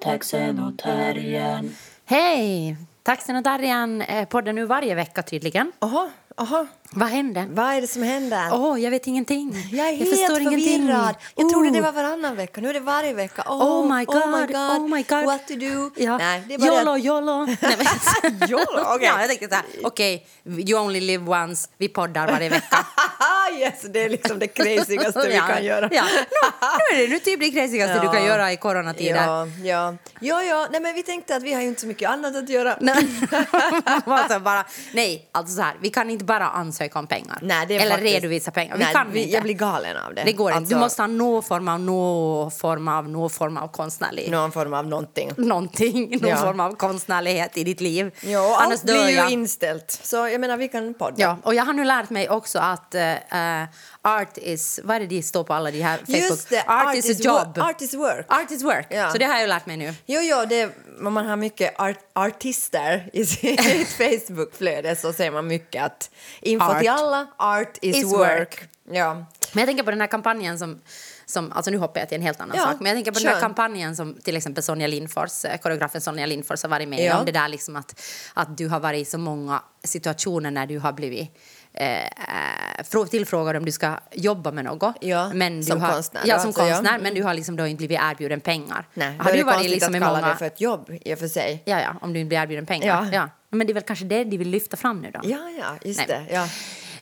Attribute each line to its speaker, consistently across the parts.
Speaker 1: taxen och terriern.
Speaker 2: Hej! Taxen och Darjan eh, poddar nu varje vecka tydligen.
Speaker 3: Aha, aha.
Speaker 2: Vad hände?
Speaker 3: Vad är det som händer?
Speaker 2: Åh, jag vet ingenting.
Speaker 3: Jag är helt
Speaker 2: förstår
Speaker 3: förvirrad.
Speaker 2: ingenting.
Speaker 3: Jag trodde
Speaker 2: Oh.
Speaker 3: det var varannan vecka. Nu är det varje vecka. Oh,
Speaker 2: Oh my god, oh my god.
Speaker 3: What to do?
Speaker 2: Ja.
Speaker 3: Nej, det är bara
Speaker 2: YOLO,
Speaker 3: det.
Speaker 2: YOLO.
Speaker 3: YOLO, okej.
Speaker 2: Ja, jag tänkte så här, okej, you only live once, vi poddar varje vecka.
Speaker 3: yes, det är liksom det crazigaste vi
Speaker 2: Ja,
Speaker 3: kan göra.
Speaker 2: Ja. Nu, nu är det nu typ det crazigaste du kan göra i coronatider.
Speaker 3: Ja, ja. Ja, ja. Nej, men vi tänkte att vi har ju inte så mycket annat att göra.
Speaker 2: alltså bara, nej, alltså så här, vi kan inte bara ansöka om pengar.
Speaker 3: Nej,
Speaker 2: Eller
Speaker 3: faktiskt-
Speaker 2: redovisa pengar. Vi
Speaker 3: Nej,
Speaker 2: kan
Speaker 3: vi,
Speaker 2: inte.
Speaker 3: Jag blir galen av det.
Speaker 2: Det går inte.
Speaker 3: Alltså,
Speaker 2: Du måste ha någon form av, någon form av, någon form av konstnärlig...
Speaker 3: Någon form av någonting.
Speaker 2: Någonting, någon
Speaker 3: Ja.
Speaker 2: form av konstnärlighet i ditt liv.
Speaker 3: Ja,
Speaker 2: Annars
Speaker 3: allt blir ju
Speaker 2: jag.
Speaker 3: inställt. Så jag menar, vi kan podda.
Speaker 2: Ja, och jag har nu lärt mig också att eh, art is... Vad är det de står på alla de här Facebook?
Speaker 3: Just det,
Speaker 2: Art, is, a job.
Speaker 3: Art is work.
Speaker 2: Art is work.
Speaker 3: Ja.
Speaker 2: Så det har jag lärt mig nu.
Speaker 3: Jo, jo, det, man har mycket art, artister i sitt Facebookflöde så ser man mycket att info
Speaker 2: Art
Speaker 3: till alla, art is,
Speaker 2: is
Speaker 3: work.
Speaker 2: work.
Speaker 3: Ja.
Speaker 2: Men jag tänker på den här kampanjen som, som alltså nu hoppar jag till en helt annan
Speaker 3: Ja,
Speaker 2: sak, men jag tänker på den här kampanjen som till exempel Sonja Lindfors, eh, koreografen Sonja Lindfors har varit med
Speaker 3: Ja.
Speaker 2: om. Det där liksom att, att du har varit i så många situationer när du har blivit eh, frå- tillfrågad om du ska jobba med något.
Speaker 3: Ja,
Speaker 2: men du
Speaker 3: som
Speaker 2: har,
Speaker 3: konstnär
Speaker 2: Ja,
Speaker 3: då,
Speaker 2: som
Speaker 3: alltså, ja.
Speaker 2: konstnär, men du har liksom då inte blivit erbjuden pengar.
Speaker 3: Nej, då
Speaker 2: har
Speaker 3: är
Speaker 2: du
Speaker 3: det
Speaker 2: varit liksom
Speaker 3: att kalla
Speaker 2: många...
Speaker 3: det för ett jobb i och för sig.
Speaker 2: Ja, ja, om du inte blir erbjuden pengar.
Speaker 3: Ja.
Speaker 2: Ja. Men det är väl kanske det de vill lyfta fram nu då?
Speaker 3: Ja, ja, just
Speaker 2: Nej.
Speaker 3: det. Ja.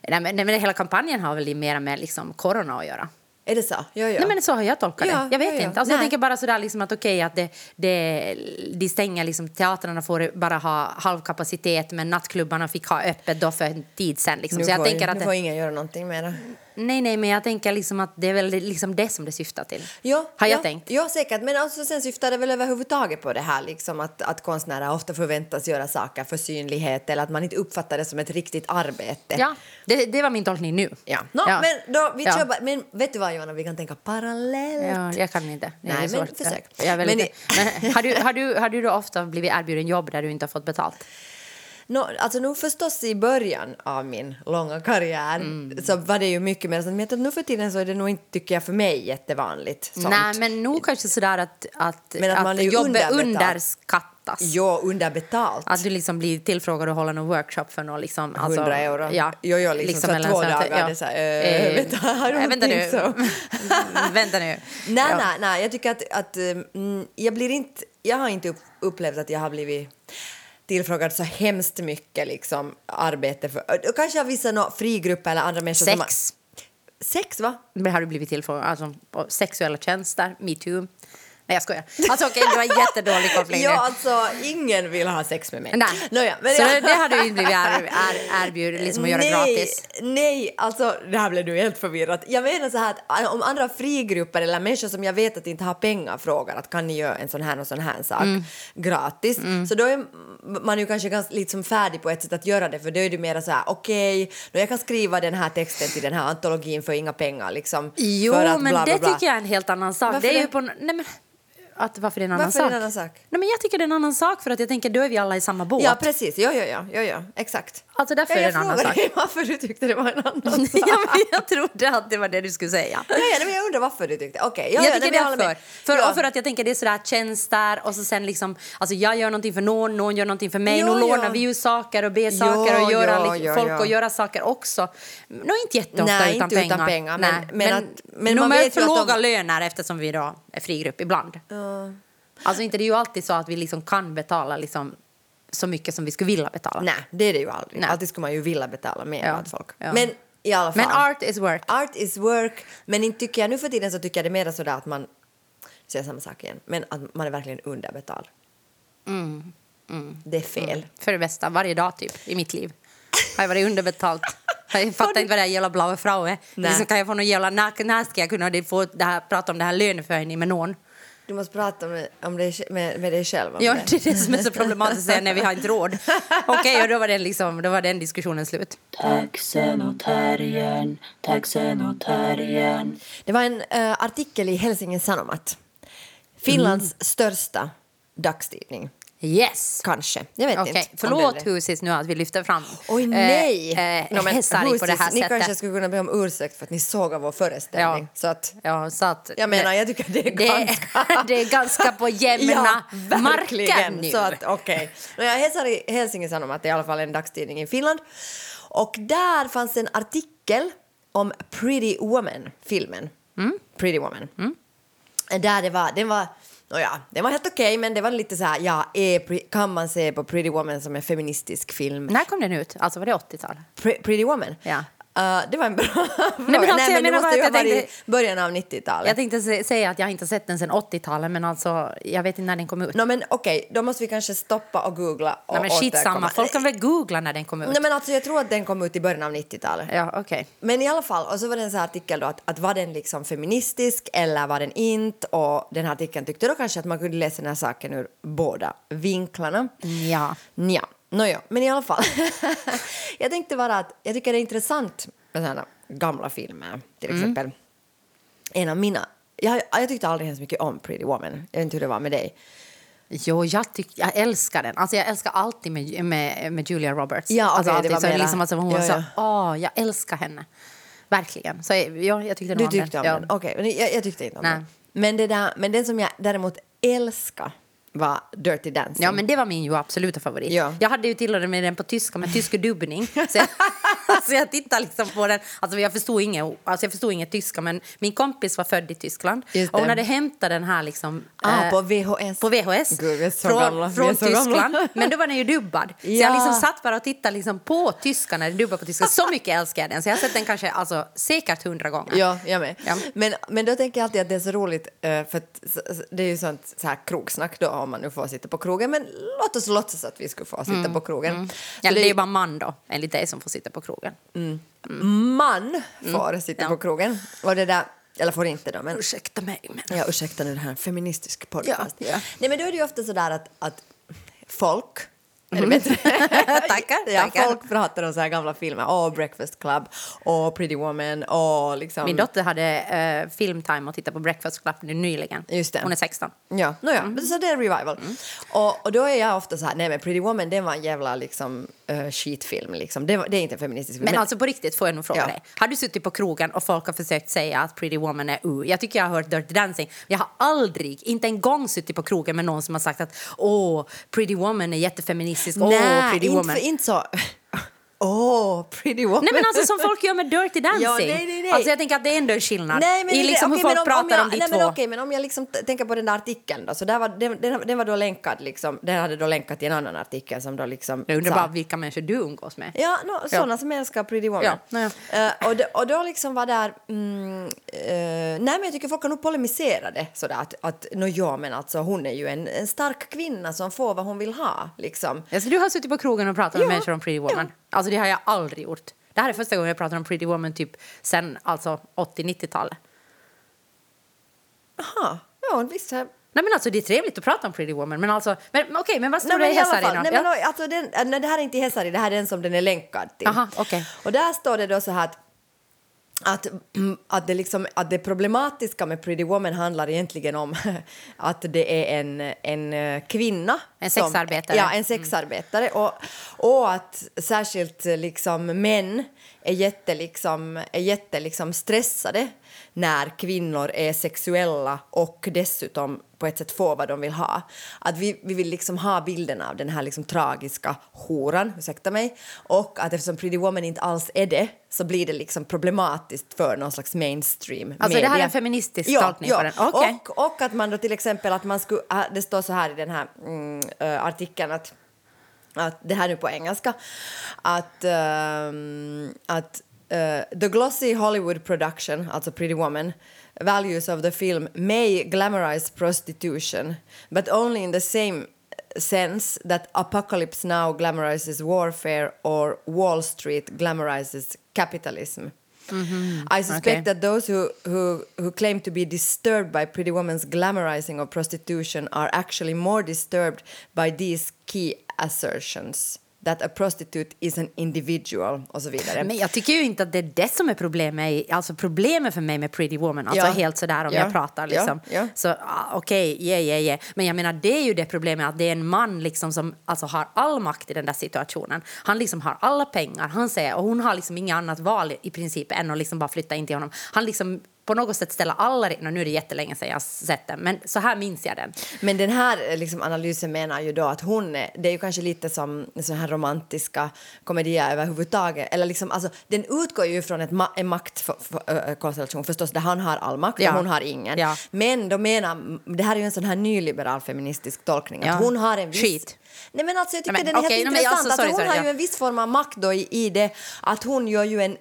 Speaker 2: Nej, men, nej, men hela kampanjen har väl mer med liksom corona att göra.
Speaker 3: Är det så? Ja, ja.
Speaker 2: Nej, men så har jag tolkat
Speaker 3: Ja,
Speaker 2: det. Jag vet
Speaker 3: ja,
Speaker 2: inte. Alltså, jag tänker bara sådär liksom att okej att det, det, de stänger liksom, teatrarna får bara ha halvkapacitet men nattklubbarna fick ha öppet då för en tid sen. Liksom.
Speaker 3: nu
Speaker 2: Så jag
Speaker 3: får,
Speaker 2: tänker
Speaker 3: nu
Speaker 2: att
Speaker 3: får
Speaker 2: det,
Speaker 3: ingen göra någonting det.
Speaker 2: Nej, nej, men jag tänker liksom att det är väl liksom det som det syftar till.
Speaker 3: Ja,
Speaker 2: har jag
Speaker 3: ja,
Speaker 2: tänkt.
Speaker 3: Ja, säkert. Men alltså, sen syftar det väl överhuvudtaget på det här liksom, att, att konstnärer ofta förväntas göra saker för synlighet eller att man inte uppfattar det som ett riktigt arbete.
Speaker 2: Ja, det, det var min tolkning nu.
Speaker 3: Ja. Nå,
Speaker 2: Ja.
Speaker 3: Men, då, vi
Speaker 2: Ja.
Speaker 3: bara, men vet du vad, Johanna, vi kan tänka parallellt.
Speaker 2: Ja, jag kan inte. Det
Speaker 3: Nej, men försök.
Speaker 2: Jag är väldigt,
Speaker 3: Men
Speaker 2: men, har, du, har, du, har du då ofta blivit erbjuden jobb där du inte har fått betalt?
Speaker 3: Nå, alltså nog förstås i början av min långa karriär
Speaker 2: Mm.
Speaker 3: så var det ju mycket mer sånt, men jag tror att nu för tiden så är det nog inte, tycker jag, för mig jättevanligt sånt.
Speaker 2: Nej, men nog kanske sådär att, att,
Speaker 3: Men att ju
Speaker 2: jobbet underskattas.
Speaker 3: Jo, underbetalt.
Speaker 2: Att du liksom blir tillfrågad att hålla någon workshop för någon liksom... Alltså,
Speaker 3: 100 euro.
Speaker 2: Ja,
Speaker 3: Jo, jo, liksom så
Speaker 2: eller
Speaker 3: två
Speaker 2: att-
Speaker 3: dagar, det är så här, eh, vänta, I don't
Speaker 2: eh, vänta nu. vänta nu.
Speaker 3: Nej,
Speaker 2: Ja.
Speaker 3: nej, nej, jag tycker att, att mm, jag blir inte, jag har inte upp, upplevt att jag har blivit tillfrågad så hemskt mycket liksom arbete för, kanske av vissa no, frigrupper eller andra människor som har,
Speaker 2: Sex.
Speaker 3: Sex, va?
Speaker 2: Men har du blivit tillfrågad? Alltså, sexuella tjänster, metoo. Nej, jag skojar. Alltså, okej, det var jättedålig koppling.
Speaker 3: Ja, alltså ingen vill ha sex med mig.
Speaker 2: Nej.
Speaker 3: Nåja, men
Speaker 2: så
Speaker 3: jag-
Speaker 2: det, det har du inte blivit er, er, erbjuden liksom att göra
Speaker 3: nej,
Speaker 2: gratis?
Speaker 3: Nej, alltså det här blev nu helt förvirrat. Jag menar så här att om andra frigrupper eller människor som jag vet att inte har pengar frågar att kan ni göra en sån här och sån här sak
Speaker 2: Mm.
Speaker 3: gratis, så då är man ju kanske ganska liksom färdig på ett sätt att göra det för då är det mera så här okej, då jag kan skriva den här texten till den här antologin för inga pengar liksom.
Speaker 2: Jo,
Speaker 3: att
Speaker 2: men
Speaker 3: bla, bla,
Speaker 2: det
Speaker 3: bla.
Speaker 2: tycker jag är en helt annan sak.
Speaker 3: Varför
Speaker 2: det är
Speaker 3: det?
Speaker 2: ju på... Nej, men, att, varför är det en annan
Speaker 3: Varför
Speaker 2: sak?
Speaker 3: är det en annan sak?
Speaker 2: Nej, men jag tycker det är en annan sak för att jag tänker då är vi alla i samma båt.
Speaker 3: Ja, precis. Ja, ja, ja, ja, ja. exakt.
Speaker 2: Alltså därför
Speaker 3: ja,
Speaker 2: är
Speaker 3: jag
Speaker 2: det en annan sak.
Speaker 3: dig varför du tyckte det var en annan sak.
Speaker 2: ja, men jag trodde att det var det du skulle säga.
Speaker 3: Ja, ja, men jag undrar varför du tyckte. Okej, ja,
Speaker 2: jag
Speaker 3: ja,
Speaker 2: tycker det
Speaker 3: men
Speaker 2: är för. För,
Speaker 3: ja.
Speaker 2: för att jag tänker det är sådär tjänster och så sen liksom, alltså jag gör någonting för någon, någon gör någonting för mig,
Speaker 3: Jo,
Speaker 2: nu lånar vi ju saker och ber saker och göra folk och göra saker också. Nå inte jätteofta
Speaker 3: Nej,
Speaker 2: utan
Speaker 3: inte
Speaker 2: pengar.
Speaker 3: utan pengar, men-
Speaker 2: Nej,
Speaker 3: men att- men man vet
Speaker 2: för låga
Speaker 3: de-
Speaker 2: löner eftersom vi då är frigrupp ibland. Alltså inte det är ju alltid så att vi liksom kan betala liksom så mycket som vi skulle vilja betala.
Speaker 3: Nej, det är det ju aldrig.
Speaker 2: Nej.
Speaker 3: Alltid skulle man ju vilja betala mer
Speaker 2: Ja,
Speaker 3: folk.
Speaker 2: ja.
Speaker 3: Men i alla fall.
Speaker 2: Men art is work.
Speaker 3: Art is work. Men inte tycker jag, nu för tiden så tycker jag det är mer sådär att man, säger samma sak igen, men att man är verkligen underbetald.
Speaker 2: Mm,
Speaker 3: Det är fel.
Speaker 2: För det bästa, varje dag typ i mitt liv. Har jag varit underbetalt. Jag fattar inte vad det här jävla blaue frau är.
Speaker 3: Nej.
Speaker 2: Liksom, kan jag få någon jävla, när, när ska jag kunna få det här, prata om det här löneförhöjning med någon?
Speaker 3: Du måste prata med, om dig, med, med dig själv om
Speaker 2: Ja,
Speaker 3: det.
Speaker 2: det är det som är så problematiskt att säga när vi har inte råd. Okej, och då var, den liksom, då var den diskussionen slut.
Speaker 1: Taxen och terriern, taxen och terriern.
Speaker 3: Det var en eh, artikel i Helsingin Sanomat. Finlands största dagstidning.
Speaker 2: Yes!
Speaker 3: Kanske. Jag vet
Speaker 2: Okej,
Speaker 3: inte. om
Speaker 2: förlåt. Husis nu att vi lyfter fram
Speaker 3: Oj nej!
Speaker 2: eh,
Speaker 3: Nå, men
Speaker 2: Hesari på det
Speaker 3: Husis,
Speaker 2: här
Speaker 3: Ni kanske
Speaker 2: sättet.
Speaker 3: skulle kunna be om ursäkt för att ni såg vår föreställning. Så att,
Speaker 2: Ja, så att
Speaker 3: jag menar, jag tycker det är
Speaker 2: det,
Speaker 3: ganska...
Speaker 2: det är ganska på jämna marken nu.
Speaker 3: Så att. Okay. Jag Hesari Helsingin sa att det är i alla fall en dagstidning i Finland. Och där fanns en artikel om Pretty Woman, filmen.
Speaker 2: Mm.
Speaker 3: Pretty Woman. Där det var, den var, nåja, den var helt okej men det var lite så här, ja, är, kan man se på Pretty Woman som en feministisk film?
Speaker 2: När kom den ut? Alltså var det 80-tal?
Speaker 3: Pre- Pretty Woman?
Speaker 2: Ja.
Speaker 3: Uh, det var en bra fråga.
Speaker 2: men alltså, jag
Speaker 3: det
Speaker 2: menar bara
Speaker 3: måste ju ha varit
Speaker 2: tänkte-
Speaker 3: i början av 90-talet.
Speaker 2: Jag tänkte sä- säga att jag inte sett den sedan 80-talet men alltså jag vet inte när den kom ut.
Speaker 3: Nå men okej, då måste vi kanske stoppa och googla och
Speaker 2: Nej, men shit
Speaker 3: återkomma.
Speaker 2: samma, folk kan väl googla när den kom ut?
Speaker 3: Nej men alltså jag tror att den kom ut i början av 90-talet.
Speaker 2: Ja, okej.
Speaker 3: Men i alla fall, och så var det en sån här artikel då att, att var den liksom feministisk eller var den inte? Och den här artikeln tyckte då kanske att man kunde läsa den här saken ur båda vinklarna.
Speaker 2: Ja.
Speaker 3: Ja, nåja, men i alla fall. jag tänkte bara att jag tycker det är intressant med sådana gamla filmer, till
Speaker 2: Mm.
Speaker 3: exempel. En av mina, jag, jag tyckte aldrig hemskt mycket om Pretty Woman, jag vet inte hur det var med dig.
Speaker 2: Jo, jag, tyck, jag älskar den. Alltså, jag älskar alltid med, med, med Julia Roberts.
Speaker 3: Ja,
Speaker 2: alltså,
Speaker 3: okej,
Speaker 2: alltid.
Speaker 3: det var
Speaker 2: så
Speaker 3: mera-
Speaker 2: liksom, alltså, hon var
Speaker 3: Ja,
Speaker 2: så, åh, jag älskar henne. Verkligen. Så ja, jag tyckte
Speaker 3: Du
Speaker 2: om
Speaker 3: tyckte
Speaker 2: den.
Speaker 3: om
Speaker 2: ja.
Speaker 3: den? Okej, men jag, jag tyckte inte om
Speaker 2: Nej.
Speaker 3: den. Men, det där, men den som jag däremot älskar var Dirty Dancing.
Speaker 2: Ja, men det var min ju absoluta favorit.
Speaker 3: Ja.
Speaker 2: Jag hade ju till och med den på tyska med tysk dubbning. Så jag, så jag tittade liksom på den. Alltså jag förstod inget, alltså jag förstod inget tyska, men min kompis var född i Tyskland. Och hon hade hämtat den här liksom...
Speaker 3: Ah,
Speaker 2: eh,
Speaker 3: på VHS.
Speaker 2: På VHS.
Speaker 3: Gud, så
Speaker 2: från från
Speaker 3: så gamla.
Speaker 2: Tyskland. Men då var den ju dubbad. Så
Speaker 3: Ja.
Speaker 2: jag liksom satt bara och tittade liksom på tyska när den dubbade på tyska. Så mycket älskar jag den. Så jag har sett den kanske alltså, säkert hundra gånger.
Speaker 3: Ja, jag med.
Speaker 2: Ja.
Speaker 3: Men, men då tänker jag alltid att det är så roligt, eh, för det är ju sånt så här krogsnack då om man nu får sitta på krogen. Men låt oss låtsas att vi skulle få sitta på krogen. Så
Speaker 2: Ja, det
Speaker 3: det
Speaker 2: är ju bara man då, enligt dig, som får sitta på krogen.
Speaker 3: man får sitta
Speaker 2: Mm. Ja.
Speaker 3: på krogen. Och det där, eller får inte då, men
Speaker 2: Ursäkta mig, men...
Speaker 3: Ja, ursäkta nu, det här är en feministisk podcast.
Speaker 2: Ja, ja.
Speaker 3: Nej, men då är det ju ofta så där att, att folk är det bättre?
Speaker 2: Tackar,
Speaker 3: Ja,
Speaker 2: tackar.
Speaker 3: folk pratar om så här gamla filmer. Åh, Breakfast Club, åh, Pretty Woman, åh, liksom...
Speaker 2: Min dotter hade eh, filmtime och tittade på Breakfast Club nu nyligen.
Speaker 3: Just det.
Speaker 2: Hon är 16.
Speaker 3: Ja, nåja,
Speaker 2: Mm.
Speaker 3: men så det är revival. Och, och då är jag ofta så här, nej men Pretty Woman, det var en jävla liksom uh, skitfilm liksom. Det, var, det är inte en feministisk film.
Speaker 2: Men alltså på riktigt får jag nog fråga
Speaker 3: Ja.
Speaker 2: dig. Har du suttit på krogen och folk har försökt säga att Pretty Woman är u? Jag tycker jag har hört Dirty Dancing. Jag har aldrig, inte en gång suttit på krogen med någon som har sagt att åh, Pretty Woman är jättefeministisk. Åh,
Speaker 3: nej,
Speaker 2: Pretty
Speaker 3: inte,
Speaker 2: Woman.
Speaker 3: för, inte så... Åh, Pretty Woman.
Speaker 2: Nej men alltså som folk gör med Dirty Dancing.
Speaker 3: Ja, nej, nej, nej.
Speaker 2: Alltså jag tänker att det är ändå en skillnad
Speaker 3: Nej, men
Speaker 2: i liksom
Speaker 3: okej,
Speaker 2: hur folk
Speaker 3: men
Speaker 2: pratar
Speaker 3: jag,
Speaker 2: om de
Speaker 3: nej,
Speaker 2: två.
Speaker 3: Men okej, men om jag liksom tänker på den där artikeln då, så där var, den, den, den var då länkad liksom, den hade då länkat till en annan artikel som då liksom...
Speaker 2: Jag undrar
Speaker 3: sa-
Speaker 2: bara vilka människor du umgås med.
Speaker 3: Ja, no, sådana som älskar Pretty Woman.
Speaker 2: Ja.
Speaker 3: Eh, och, och då liksom var där... Mm, eh, nej, men jag tycker folk har nog polemiserat det sådär att, att no, ja, men alltså hon är ju en, en stark kvinna som får vad hon vill ha, liksom.
Speaker 2: Alltså, du har suttit på krogen och pratat med
Speaker 3: Ja,
Speaker 2: människor om Pretty Woman. Alltså det har jag aldrig gjort. Det här är första gången jag pratar om Pretty Woman typ sen alltså 80-90-talet.
Speaker 3: Jaha, ja, visst. här-
Speaker 2: Nej men alltså det är trevligt att prata om Pretty Woman men alltså, men okej men vad står det i Hesari
Speaker 3: nej,
Speaker 2: Ja.
Speaker 3: men, alltså, den, nej, det här är inte Hesari, det här är den som den är länkad till.
Speaker 2: Aha, okej.
Speaker 3: Och där står det då så här att att, mm, att, det liksom, att det problematiska med Pretty Woman handlar egentligen om att det är en, en eh, kvinna.
Speaker 2: En
Speaker 3: som-
Speaker 2: sexarbetare.
Speaker 3: Ja, en sexarbetare. Och, och att särskilt eh, liksom, män är jätte, liksom, är jätte liksom, stressade när kvinnor är sexuella och dessutom på ett sätt får vad de vill ha. Att vi, vi vill liksom ha bilden av den här liksom tragiska horan, ursäkta mig, och att eftersom Pretty Woman inte alls är det så blir det liksom problematiskt för någon slags mainstream
Speaker 2: Alltså, det här är
Speaker 3: media.
Speaker 2: en feministisk
Speaker 3: ja,
Speaker 2: tolkning
Speaker 3: ja.
Speaker 2: på den. Okej.
Speaker 3: Och, och att man då till exempel att man skulle, ah, det står så här i den här mm, eh, artikeln att att det här nu på engelska, att, ehm, att eh, the glossy Hollywood production, alltså Pretty Woman, values of the film may glamorize prostitution, but only in the same sense that Apocalypse Now glamorizes warfare or Wall Street glamorizes capitalism. I suspect
Speaker 2: Okay.
Speaker 3: that those who, who, who claim to be disturbed by Pretty Woman's glamorizing of prostitution are actually more disturbed by these key assertions. That a prostitute is an individual och så vidare.
Speaker 2: Men jag tycker ju inte att det är det som är problemet. Alltså problemet för mig med Pretty Woman, alltså
Speaker 3: Ja.
Speaker 2: helt sådär om
Speaker 3: Ja.
Speaker 2: jag pratar
Speaker 3: Ja.
Speaker 2: liksom.
Speaker 3: Ja.
Speaker 2: Så ah, okej, okay, yeah, yeah, yeah. Men jag menar det är ju det problemet att det är en man liksom som alltså, har all makt i den där situationen. Han liksom har alla pengar, han säger, och hon har liksom inget annat val i princip än att liksom bara flytta in till honom. Han liksom på något sätt ställer alla... No, nu är det jättelänge sedan jag har sett den, men så här minns jag den.
Speaker 3: Men den här eh, liksom, analysen menar ju då att hon, är- det är ju kanske lite som så här romantiska komedier överhuvudtaget. Eller liksom, alltså, den utgår ju från ett ma- en maktkonstellation förstås, där han har all makt
Speaker 2: Ja.
Speaker 3: och hon har ingen.
Speaker 2: Ja.
Speaker 3: Men de menar, det här är ju en sån här nyliberal feministisk tolkning,
Speaker 2: Ja.
Speaker 3: att hon har en viss...
Speaker 2: Skit.
Speaker 3: Nej men alltså jag tycker
Speaker 2: men
Speaker 3: den är
Speaker 2: okej,
Speaker 3: helt intressant.
Speaker 2: alltså, sorry,
Speaker 3: alltså, hon
Speaker 2: sorry,
Speaker 3: har ju en viss form av makt då i, i det att hon gör ju en...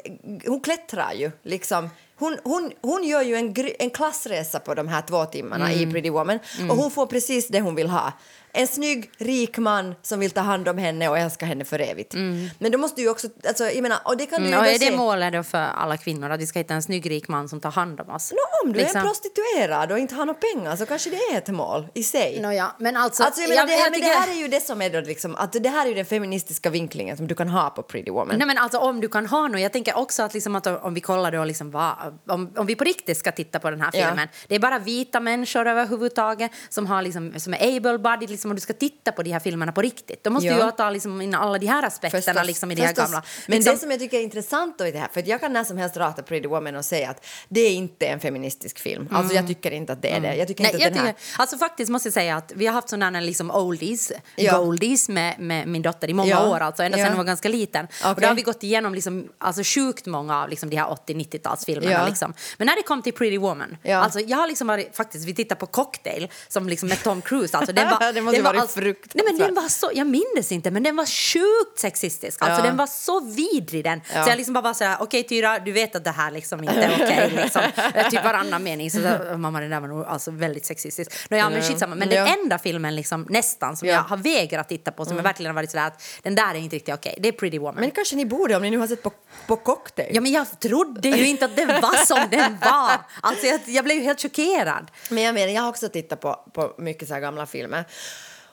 Speaker 3: Hon klättrar ju liksom. Hon, hon, hon gör ju en, en klassresa på de här två timmarna
Speaker 2: Mm.
Speaker 3: i Pretty Woman och hon får precis det hon vill ha. En snygg, rik man som vill ta hand om henne och älska henne för evigt. Men då måste du ju också, alltså, jag menar, och det kan du
Speaker 2: Mm,
Speaker 3: ju
Speaker 2: och är det
Speaker 3: se.
Speaker 2: målet då för alla kvinnor att vi ska hitta en snygg rik man som tar hand om oss?
Speaker 3: Nå, om du är
Speaker 2: Liksom.
Speaker 3: en prostituerad och inte har några pengar så kanske det är ett mål i sig.
Speaker 2: Nåja, men alltså...
Speaker 3: Alltså, jag menar, det, här, men det
Speaker 2: tycker-
Speaker 3: här är ju det som är då liksom, att det här är ju den feministiska vinklingen som du kan ha på Pretty Woman.
Speaker 2: Nej, men alltså, om du kan ha något, jag tänker också att, liksom, att om vi kollar då, liksom, vad, om, om vi på riktigt ska titta på den här
Speaker 3: Ja.
Speaker 2: filmen. Det är bara vita människor överhuvudtaget som, har, liksom, som är able-bodied. Liksom, om du ska titta på de här filmerna på riktigt, då måste
Speaker 3: Ja.
Speaker 2: ju ta liksom, in alla de här aspekterna
Speaker 3: Förstås,
Speaker 2: liksom, i det här
Speaker 3: förstås.
Speaker 2: gamla.
Speaker 3: Men
Speaker 2: liksom,
Speaker 3: det som jag tycker är intressant då i det här, för jag kan när som helst rata Pretty Woman och säga att det är inte en feministisk film. Alltså jag tycker inte att det är det. Jag tycker
Speaker 2: Mm. Nej,
Speaker 3: inte
Speaker 2: jag
Speaker 3: den här...
Speaker 2: tycker, alltså faktiskt måste jag säga att vi har haft sådana liksom oldies,
Speaker 3: Ja.
Speaker 2: goldies med, med min dotter i många
Speaker 3: Ja.
Speaker 2: år, alltså ända sedan
Speaker 3: Ja.
Speaker 2: hon var ganska liten. Och
Speaker 3: Okej.
Speaker 2: då har vi gått igenom liksom, alltså sjukt många av liksom, de här 80-90-talsfilmerna.
Speaker 3: Ja.
Speaker 2: Liksom. Men när det kom till Pretty Woman, alltså, jag har liksom varit, faktiskt, vi tittar på Cocktail som liksom med Tom Cruise. Alltså, den var,
Speaker 3: måste
Speaker 2: den
Speaker 3: varit
Speaker 2: alltså- Nej, men
Speaker 3: fruktansvärt.
Speaker 2: den var så, jag minns inte, men den var sjukt sexistisk. Alltså,
Speaker 3: Ja.
Speaker 2: Den var så vidrig den.
Speaker 3: Ja.
Speaker 2: Så jag liksom bara var så här, okej Tyra, du vet att det här liksom inte är okej. liksom. Eh, typ varannan mening. Så så, mamma, det där var nog alltså väldigt sexistiskt. Nå, ja, men skitsamma. Men den enda filmen liksom, nästan som
Speaker 3: Ja.
Speaker 2: jag har vägrat titta på, som jag verkligen har varit sådär att den där är inte riktigt okej, det är Pretty Woman.
Speaker 3: Men kanske ni borde om ni nu har sett på, på Cocktail.
Speaker 2: Ja, men jag trodde ju inte att den var som den var. Alltså, jag, jag blev ju helt chockerad.
Speaker 3: Men jag menar, jag har också tittat på, på mycket så här gamla filmer.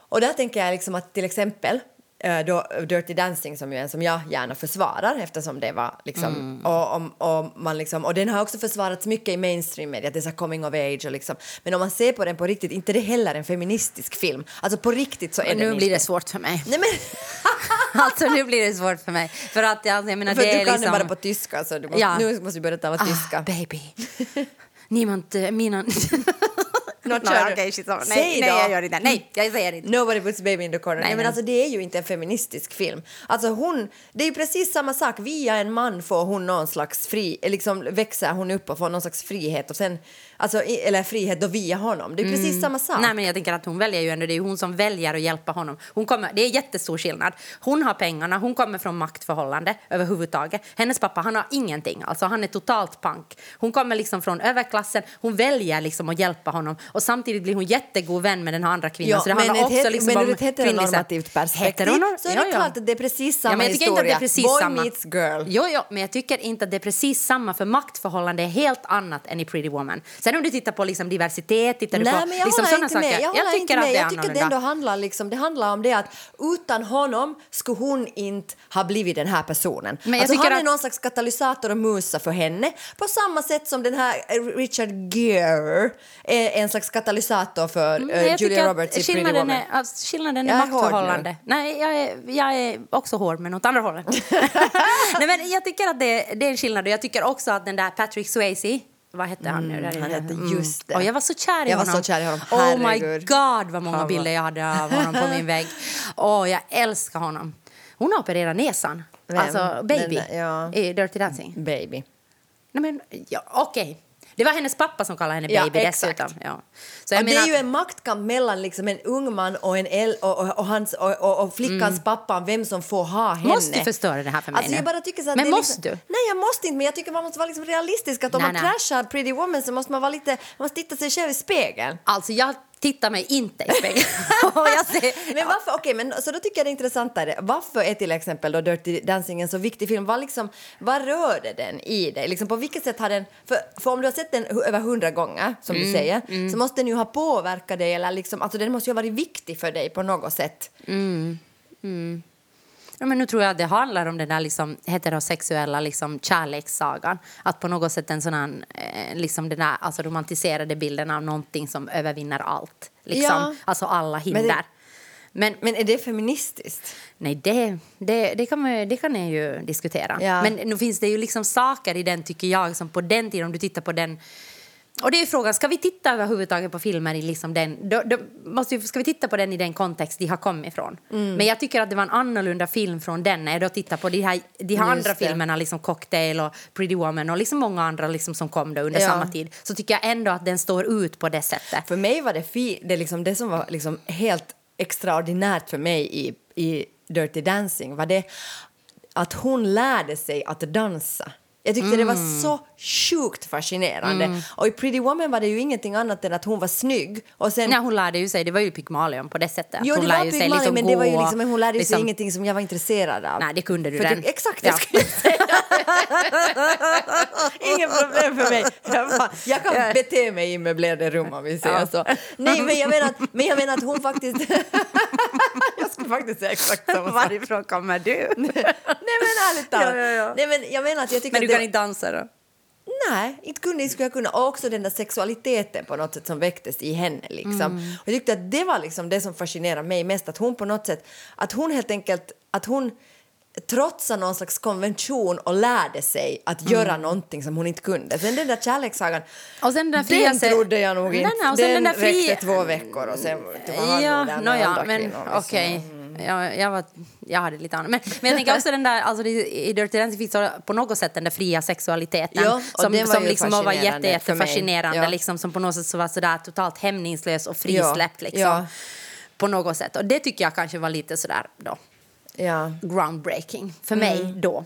Speaker 3: Och där tänker jag liksom att till exempel eh, då Dirty Dancing som ju är en som jag gärna försvarar eftersom det var liksom och, om- och, man liksom och den har också försvarats mycket i mainstream media det är så coming of age och liksom men om man ser på den på riktigt inte det heller en feministisk film alltså på riktigt så är
Speaker 2: Och
Speaker 3: den
Speaker 2: nu blir det svårt för mig.
Speaker 3: Nej men
Speaker 2: Alltså nu blir det svårt för mig. För att jag, jag menar,
Speaker 3: för
Speaker 2: det
Speaker 3: du
Speaker 2: är
Speaker 3: kan
Speaker 2: liksom...
Speaker 3: den bara på tyska så du måste,
Speaker 2: Ja.
Speaker 3: nu måste vi börja tala tyska.
Speaker 2: Ah, baby. Niemand, eh, mina...
Speaker 3: Nå,
Speaker 2: Nej,
Speaker 3: kör
Speaker 2: okej, shit, nej,
Speaker 3: Säg
Speaker 2: nej,
Speaker 3: då.
Speaker 2: jag gör inte. Nej, jag säger inte.
Speaker 3: Nobody puts baby in the corner. Nej,
Speaker 2: Nej,
Speaker 3: men- alltså det är ju inte en feministisk film. Alltså hon, det är ju precis samma sak. Via en man får hon någon slags fri, liksom växer hon upp och får någon slags frihet och sen, alltså, eller frihet då via honom. Det är precis samma sak.
Speaker 2: Nej, men jag tänker att hon väljer ju ändå, det är hon som väljer att hjälpa honom. Hon kommer, det är jättestor skillnad. Hon har pengarna, hon kommer från maktförhållande överhuvudtaget. Hennes pappa, han har ingenting, alltså han är totalt pank. Hon kommer liksom från överklassen, hon väljer liksom att hjälpa honom och samtidigt blir hon jättegod vän med den här andra kvinnan.
Speaker 3: Ja,
Speaker 2: så det
Speaker 3: men
Speaker 2: handlar också
Speaker 3: het-
Speaker 2: liksom
Speaker 3: men
Speaker 2: om
Speaker 3: ur ett heteronormativt perspektiv
Speaker 2: Heteronor-
Speaker 3: så är det
Speaker 2: ja, ja.
Speaker 3: klart att det är precis samma
Speaker 2: Ja, men jag tycker
Speaker 3: historia.
Speaker 2: inte att det är precis
Speaker 3: Boy
Speaker 2: samma.
Speaker 3: meets girl.
Speaker 2: Jo, jo, men jag tycker inte att det är precis samma för maktförhållande är helt annat än i Pretty Woman. Sen om du tittar på liksom diversitet, tittar du
Speaker 3: Nej,
Speaker 2: på
Speaker 3: men jag
Speaker 2: liksom sådana
Speaker 3: inte med.
Speaker 2: saker.
Speaker 3: Jag, håller
Speaker 2: tycker
Speaker 3: inte
Speaker 2: att det är
Speaker 3: jag tycker det
Speaker 2: annorlunda.
Speaker 3: ändå handlar, liksom, det handlar om det att utan honom skulle hon inte ha blivit den här personen.
Speaker 2: Men jag
Speaker 3: alltså, han är
Speaker 2: att-
Speaker 3: någon slags katalysator och musa för henne på samma sätt som den här eh, Richard Gere är en slags katalysator för
Speaker 2: jag tycker
Speaker 3: Julia Roberts i Pretty Woman.
Speaker 2: är, alltså, skillnaden
Speaker 3: Jag
Speaker 2: är
Speaker 3: är
Speaker 2: maktförhållande. Nej, jag är, jag är också hård, men åt andra hållet. Nej, men jag tycker att det, det är en skillnad. Och jag tycker också att den där Patrick Swayze, vad hette han nu? Där
Speaker 3: han hette just det.
Speaker 2: Och jag var så kär i
Speaker 3: Jag var
Speaker 2: honom.
Speaker 3: så kär i honom.
Speaker 2: Oh my god, vad många
Speaker 3: var-
Speaker 2: bilder jag hade av honom på min vägg. Åh, jag älskar honom. Hon har opererat näsan.
Speaker 3: Vem?
Speaker 2: Alltså, baby.
Speaker 3: Den- ja.
Speaker 2: I Dirty Dancing.
Speaker 3: Baby.
Speaker 2: Nej, men, ja, okej. Det var hennes pappa som kallade henne
Speaker 3: Ja,
Speaker 2: baby
Speaker 3: exakt.
Speaker 2: dessutom. Ja. Så jag
Speaker 3: Och det
Speaker 2: menar,
Speaker 3: är ju en maktkamp mellan liksom en ung man och, en el- och, och, och, hans, och, och, flickans pappa om vem som får ha henne.
Speaker 2: Mm. Måste du förstöra det här för mig
Speaker 3: alltså, jag bara tycker så
Speaker 2: Men
Speaker 3: är
Speaker 2: måste
Speaker 3: liksom,
Speaker 2: du?
Speaker 3: Nej, jag måste inte, men jag tycker man måste vara liksom realistisk. Att om
Speaker 2: Nej,
Speaker 3: man
Speaker 2: nej.
Speaker 3: trashar Pretty Woman så måste man vara lite, man måste titta sig själv i spegeln.
Speaker 2: Alltså jag tittar mig inte i spegeln.
Speaker 3: Men varför, men så då tycker jag det är intressantare. Varför är till exempel då Dirty Dancing en så viktig film? Vad, liksom, vad rörde den i dig? Liksom, på vilket sätt har den, för, för om du har sett den över hundra gånger, som
Speaker 2: Mm,
Speaker 3: du säger, så måste den ju ha påverkat dig, eller liksom, alltså den måste ju ha varit viktig för dig på något sätt.
Speaker 2: Ja, men nu tror jag att det handlar om den där liksom, heterosexuella liksom, kärlekssagan. Att på något sätt en sån här, eh, liksom den där alltså, romantiserade bilden av någonting som övervinner allt. Liksom.
Speaker 3: Ja.
Speaker 2: Alltså alla hinder.
Speaker 3: Men det-
Speaker 2: Men,
Speaker 3: Men är det feministiskt?
Speaker 2: nej, det, det, det, kan man, det kan ni ju diskutera.
Speaker 3: Ja.
Speaker 2: Men nu finns det ju liksom saker i den, tycker jag, som på den tiden, om du tittar på den och det är frågan, ska vi titta överhuvudtaget på filmer i liksom den, då, då måste, ju- ska vi titta på den i den kontext de har kommit ifrån?
Speaker 3: Mm.
Speaker 2: Men jag tycker att det var en annorlunda film från den när jag då tittar på de här, de här
Speaker 3: Just
Speaker 2: andra
Speaker 3: det.
Speaker 2: filmerna, liksom Cocktail och Pretty Woman och liksom många andra liksom som kom då under
Speaker 3: Ja.
Speaker 2: samma tid. Så tycker jag ändå att den står ut på det sättet.
Speaker 3: För mig var det, fi, det, liksom, det som var liksom helt extraordinärt för mig i, i Dirty Dancing var det att hon lärde sig att dansa. Jag tyckte det
Speaker 2: Mm.
Speaker 3: var så sjukt fascinerande. Och i Pretty Woman var det ju ingenting annat än att hon var snygg. Och sen,
Speaker 2: Nej, hon lärde ju sig, det var ju Pygmalion på det sättet.
Speaker 3: jo,
Speaker 2: hon
Speaker 3: det
Speaker 2: lär
Speaker 3: var
Speaker 2: ju sig
Speaker 3: Pygmalion,
Speaker 2: liksom
Speaker 3: men det var ju liksom, hon lärde
Speaker 2: liksom-
Speaker 3: sig ingenting som jag var intresserad av.
Speaker 2: Nej, det kunde du
Speaker 3: För
Speaker 2: den.
Speaker 3: typ- exakt,
Speaker 2: Ja.
Speaker 3: jag skulle säga. Inget problem för mig. Jag, bara, jag kan
Speaker 2: Ja.
Speaker 3: bete mig i möblerade rum om vi säger
Speaker 2: Ja.
Speaker 3: så. Nej, men jag menar att, men jag menar att hon faktiskt... skulle faktiskt säga exakt samma sak.
Speaker 2: Varifrån kommer du?
Speaker 3: Nej men ärligt talat.
Speaker 2: Ja, ja, ja.
Speaker 3: Nej, men jag menar att jag tycker
Speaker 2: Men du kan inte dansa då?
Speaker 3: Nej, inte kunde skulle jag kunna. Och också den där sexualiteten på något sätt som väcktes i henne. Liksom.
Speaker 2: Mm.
Speaker 3: Och jag tyckte att det var liksom det som fascinerade mig mest. Att hon på något sätt, att hon helt enkelt, att hon trotsade någon slags konvention och lärde sig att
Speaker 2: Mm.
Speaker 3: göra någonting som hon inte kunde. Sen den där kärlekssagan,
Speaker 2: Och sen den där fria
Speaker 3: den trodde jag nog inte.
Speaker 2: sen
Speaker 3: den
Speaker 2: den där fri-
Speaker 3: räckte två veckor och sen var han
Speaker 2: Ja,
Speaker 3: där med
Speaker 2: nåja,
Speaker 3: andra
Speaker 2: men
Speaker 3: kvinnor, liksom.
Speaker 2: okej. Jag, jag, var, jag hade lite annat. Men, men jag tänker också den där, alltså i Dirty Dancing finns på något sätt den där fria sexualiteten
Speaker 3: Ja,
Speaker 2: som,
Speaker 3: var
Speaker 2: som liksom var jätte, jättefascinerande,
Speaker 3: Ja.
Speaker 2: liksom, som på något sätt så var sådär totalt hämningslös och frisläppt. Liksom,
Speaker 3: ja.
Speaker 2: På något sätt. Och det tycker jag kanske var lite sådär då,
Speaker 3: Ja.
Speaker 2: groundbreaking för mig då.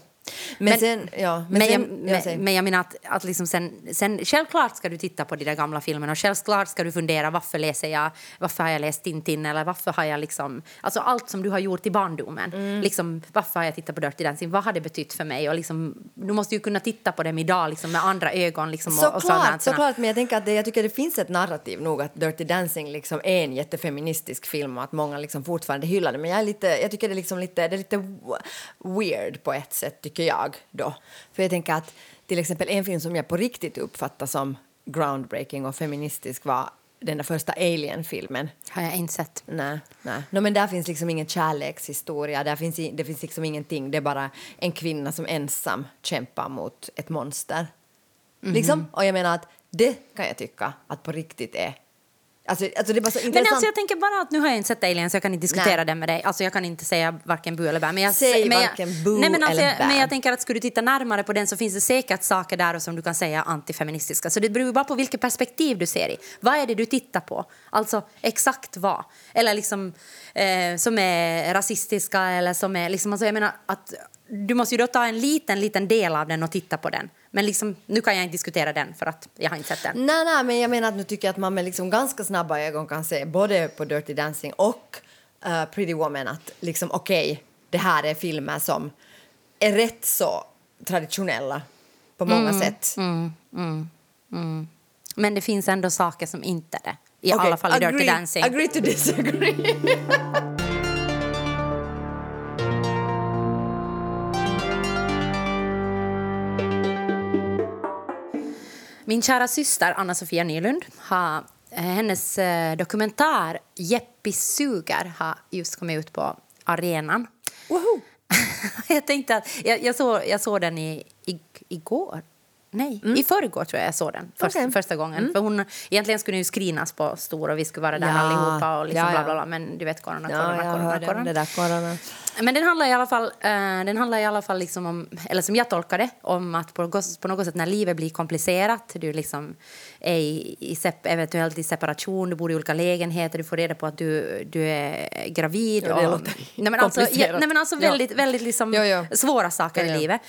Speaker 3: Men, sen, ja.
Speaker 2: Men,
Speaker 3: sen,
Speaker 2: jag,
Speaker 3: jag
Speaker 2: men, men jag menar att, att liksom sen, sen, självklart ska du titta på de där gamla filmerna och självklart ska du fundera varför läser jag, varför har jag läst Tintin eller varför har jag liksom, alltså allt som du har gjort i barndomen.
Speaker 3: Mm.
Speaker 2: Liksom, varför har jag tittat på Dirty Dancing, vad har det betytt för mig? Och liksom, du måste ju kunna titta på dem idag liksom, med andra ögon. Liksom, och, och sådana
Speaker 3: Såklart, såklart, men jag tänker att det, jag tycker det finns ett narrativ nog att Dirty Dancing liksom är en jättefeministisk film och att många liksom fortfarande hyllar det. Men jag, är lite, jag tycker det är, liksom lite, det är lite weird på ett sätt, tycker jag. Då. För jag tänker att till exempel en film som jag på riktigt uppfattar som groundbreaking och feministisk var den där första Alien-filmen.
Speaker 2: Har jag inte sett.
Speaker 3: Nej, nej. No, men där finns liksom ingen kärlekshistoria, där finns, i- det finns liksom ingenting. Det är bara en kvinna som ensam kämpar mot ett monster.
Speaker 2: Mhm.
Speaker 3: Liksom. Och jag menar att det kan jag tycka att på riktigt är... Alltså, alltså det är bara så
Speaker 2: Men
Speaker 3: intressant.
Speaker 2: alltså jag tänker bara att nu har jag inte sett Alien så jag kan inte diskutera
Speaker 3: Nej.
Speaker 2: den med dig. Alltså jag kan inte säga varken bu eller bä. Men jag,
Speaker 3: Säg
Speaker 2: men jag,
Speaker 3: varken bu
Speaker 2: nej, men alltså
Speaker 3: eller bä.
Speaker 2: Men jag tänker att skulle du titta närmare på den så finns det säkert saker där som du kan säga antifeministiska. Så det beror bara på vilket perspektiv du ser i. Vad är det du tittar på? Alltså exakt vad? Eller liksom eh, som är rasistiska eller som är liksom, alltså jag menar att du måste ju då ta en liten, liten del av den och titta på den. Men liksom, nu kan jag inte diskutera den för att jag har inte sett den.
Speaker 3: Nej, nej, men jag menar att nu tycker jag att man med liksom ganska snabba ögon kan se både på Dirty Dancing och eh, Pretty Woman att liksom okej, det här är filmer som är rätt så traditionella på många
Speaker 2: Mm,
Speaker 3: sätt.
Speaker 2: Men det finns ändå saker som inte är det. I
Speaker 3: Okej,
Speaker 2: alla fall i Dirty Dancing.
Speaker 3: Agree to disagree.
Speaker 2: Min kära syster Anna-Sofia Nylund har eh, hennes eh, dokumentär Jeppi suger har just kommit ut på arenan.
Speaker 3: Woho!
Speaker 2: jag tänkte att jag, jag, såg, jag såg den i, i, igår. Nej, i förrgår tror jag jag såg den först,
Speaker 3: Mm. Okej.
Speaker 2: första gången. För hon, egentligen skulle den ju screenas på stor och vi skulle vara där
Speaker 3: Ja.
Speaker 2: allihopa och liksom
Speaker 3: Ja, ja.
Speaker 2: bla, bla, bla. Men du vet corona,
Speaker 3: Ja,
Speaker 2: corona,
Speaker 3: jag
Speaker 2: corona,
Speaker 3: hörde
Speaker 2: corona.
Speaker 3: om det där corona.
Speaker 2: Men den handlar i alla fall, eh, den handlar i alla fall liksom om, eller som jag tolkar det, om att på, något- på något sätt när livet blir komplicerat, du liksom är i, i sep, eventuellt i separation, du bor i olika lägenheter, du får reda på att du, du är gravid.
Speaker 3: Ja, det
Speaker 2: och,
Speaker 3: låter
Speaker 2: nej, men alltså, ja, nej, men alltså
Speaker 3: Ja.
Speaker 2: väldigt, väldigt liksom
Speaker 3: Ja, ja.
Speaker 2: svåra saker
Speaker 3: Ja, ja.
Speaker 2: i livet.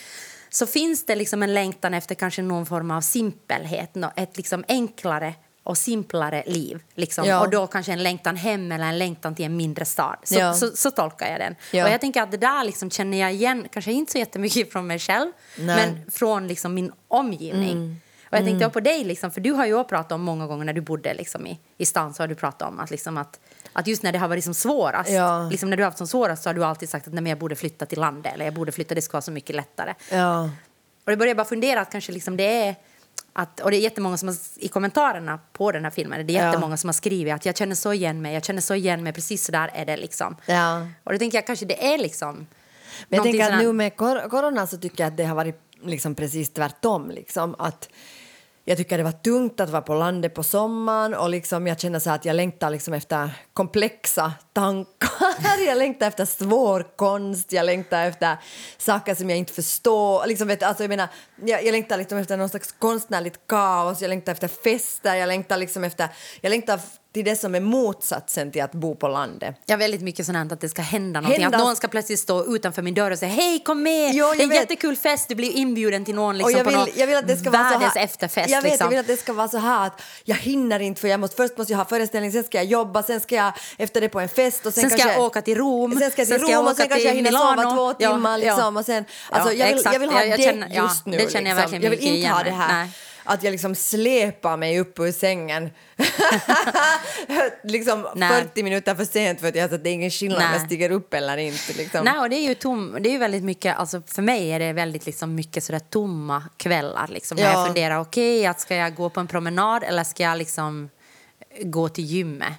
Speaker 2: Så finns det liksom en längtan efter kanske någon form av simpelhet, ett liksom enklare och simplare liv. Liksom.
Speaker 3: Ja.
Speaker 2: Och då kanske en längtan hem eller en längtan till en mindre stad. Så,
Speaker 3: Ja.
Speaker 2: så, så tolkar jag den.
Speaker 3: Ja.
Speaker 2: Och jag tänker att det där liksom känner jag igen, kanske inte så jättemycket från mig själv,
Speaker 3: Nej.
Speaker 2: men från liksom min omgivning. Och jag
Speaker 3: Mm.
Speaker 2: tänkte på dig, liksom, för du har ju pratat om många gånger när du bodde liksom, i, i stan så har du pratat om att, liksom, att, att just när det har varit som svårast,
Speaker 3: Ja.
Speaker 2: liksom, när du har haft som svårast så har du alltid sagt att nej, jag borde flytta till landet eller jag borde flytta, det ska vara så mycket lättare.
Speaker 3: Ja.
Speaker 2: Och det börjar bara fundera att kanske liksom det är att, och det är jättemånga som har, i kommentarerna på den här filmen, det är
Speaker 3: Ja.
Speaker 2: jättemånga som har skrivit att jag känner så igen mig, jag känner så igen mig, precis så där är det liksom.
Speaker 3: Ja.
Speaker 2: Och då tänker jag kanske det är liksom
Speaker 3: Men jag tänker att nu med kor corona så tycker jag att det har varit liksom precis tvärtom. Liksom, att jag tycker det var tungt att vara på landet på sommaren och liksom jag känner så att jag längtar liksom efter komplexa tankar. jag längtar efter svår konst, jag längtar efter saker som jag inte förstår. Liksom, vet, alltså, jag, menar, jag, jag längtar liksom efter någon slags konstnärligt kaos, jag längtar efter fester, jag längtar liksom efter... Jag längtar till det som är motsatsen till att bo på landet.
Speaker 2: Jag har väldigt mycket sånt att det ska hända någonting.
Speaker 3: Hända-
Speaker 2: Att någon ska plötsligt stå utanför min dörr och säga hej kom med,
Speaker 3: Jo,
Speaker 2: det är en
Speaker 3: vet.
Speaker 2: jättekul fest, du blir inbjuden till någon liksom,
Speaker 3: jag
Speaker 2: på
Speaker 3: vill,
Speaker 2: någon
Speaker 3: jag vill att det ska vara så
Speaker 2: världens
Speaker 3: här,
Speaker 2: efterfest.
Speaker 3: Jag vet,
Speaker 2: liksom.
Speaker 3: jag vill att det ska vara så här att jag hinner inte för jag måste, först måste jag ha föreställning, sen ska jag jobba, sen ska jag efter det på en fest och sen,
Speaker 2: Sen ska
Speaker 3: kanske,
Speaker 2: jag åka till Rom,
Speaker 3: Sen ska jag till
Speaker 2: sen ska
Speaker 3: Rom och sen kanske jag hinner sova
Speaker 2: Milano.
Speaker 3: två
Speaker 2: Ja,
Speaker 3: timmar
Speaker 2: ja.
Speaker 3: liksom och sen, alltså
Speaker 2: Ja,
Speaker 3: jag, vill, jag vill ha
Speaker 2: Jag-
Speaker 3: det
Speaker 2: känner- ja,
Speaker 3: just nu.
Speaker 2: det känner jag
Speaker 3: liksom.
Speaker 2: verkligen
Speaker 3: Jag vill inte ha det här. Att jag liksom släpar mig upp ur sängen liksom
Speaker 2: Nej.
Speaker 3: 40 minuter för sent för att jag att det är ingen skillnad om jag stiger upp eller inte. Liksom.
Speaker 2: Nej, och det är ju tom, det är ju väldigt mycket, alltså för mig är det väldigt liksom mycket sådär tomma kvällar liksom. När
Speaker 3: Ja.
Speaker 2: jag funderar, okej, att ska jag gå på en promenad eller ska jag liksom gå till gymmet?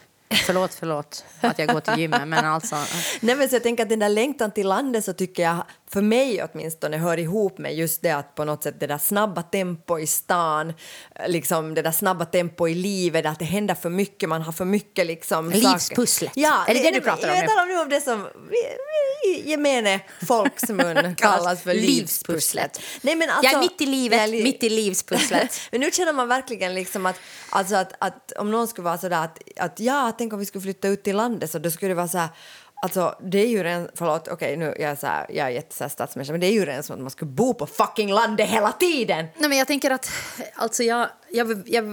Speaker 2: Förlåt, förlåt att jag går till gymmet, men alltså...
Speaker 3: Nej, men så jag tänker att den där längtan till landet så tycker jag, för mig åtminstone, hör ihop med just det att på något sätt det där snabba tempo i stan, liksom det där snabba tempo i livet, att det händer för mycket, man har för mycket liksom...
Speaker 2: Livspusslet.
Speaker 3: Ja,
Speaker 2: Är det det du pratar om
Speaker 3: Jag talar nu om det som i gemene folksmun kallas för livspusslet. Nej, men alltså,
Speaker 2: jag är mitt i livet,
Speaker 3: li-
Speaker 2: mitt i livspusslet.
Speaker 3: men nu känner man verkligen liksom att, alltså att, att om någon skulle vara sådär att, att ja, tänk om vi skulle flytta ut till landet så då skulle det vara så här Alltså det är ju redan, förlåt, okej nu jag är, så här, jag är jätte stadsmänniska men det är ju redan som att man skulle bo på fucking landet hela tiden!
Speaker 2: Nej, men jag tänker att alltså jag, jag, jag,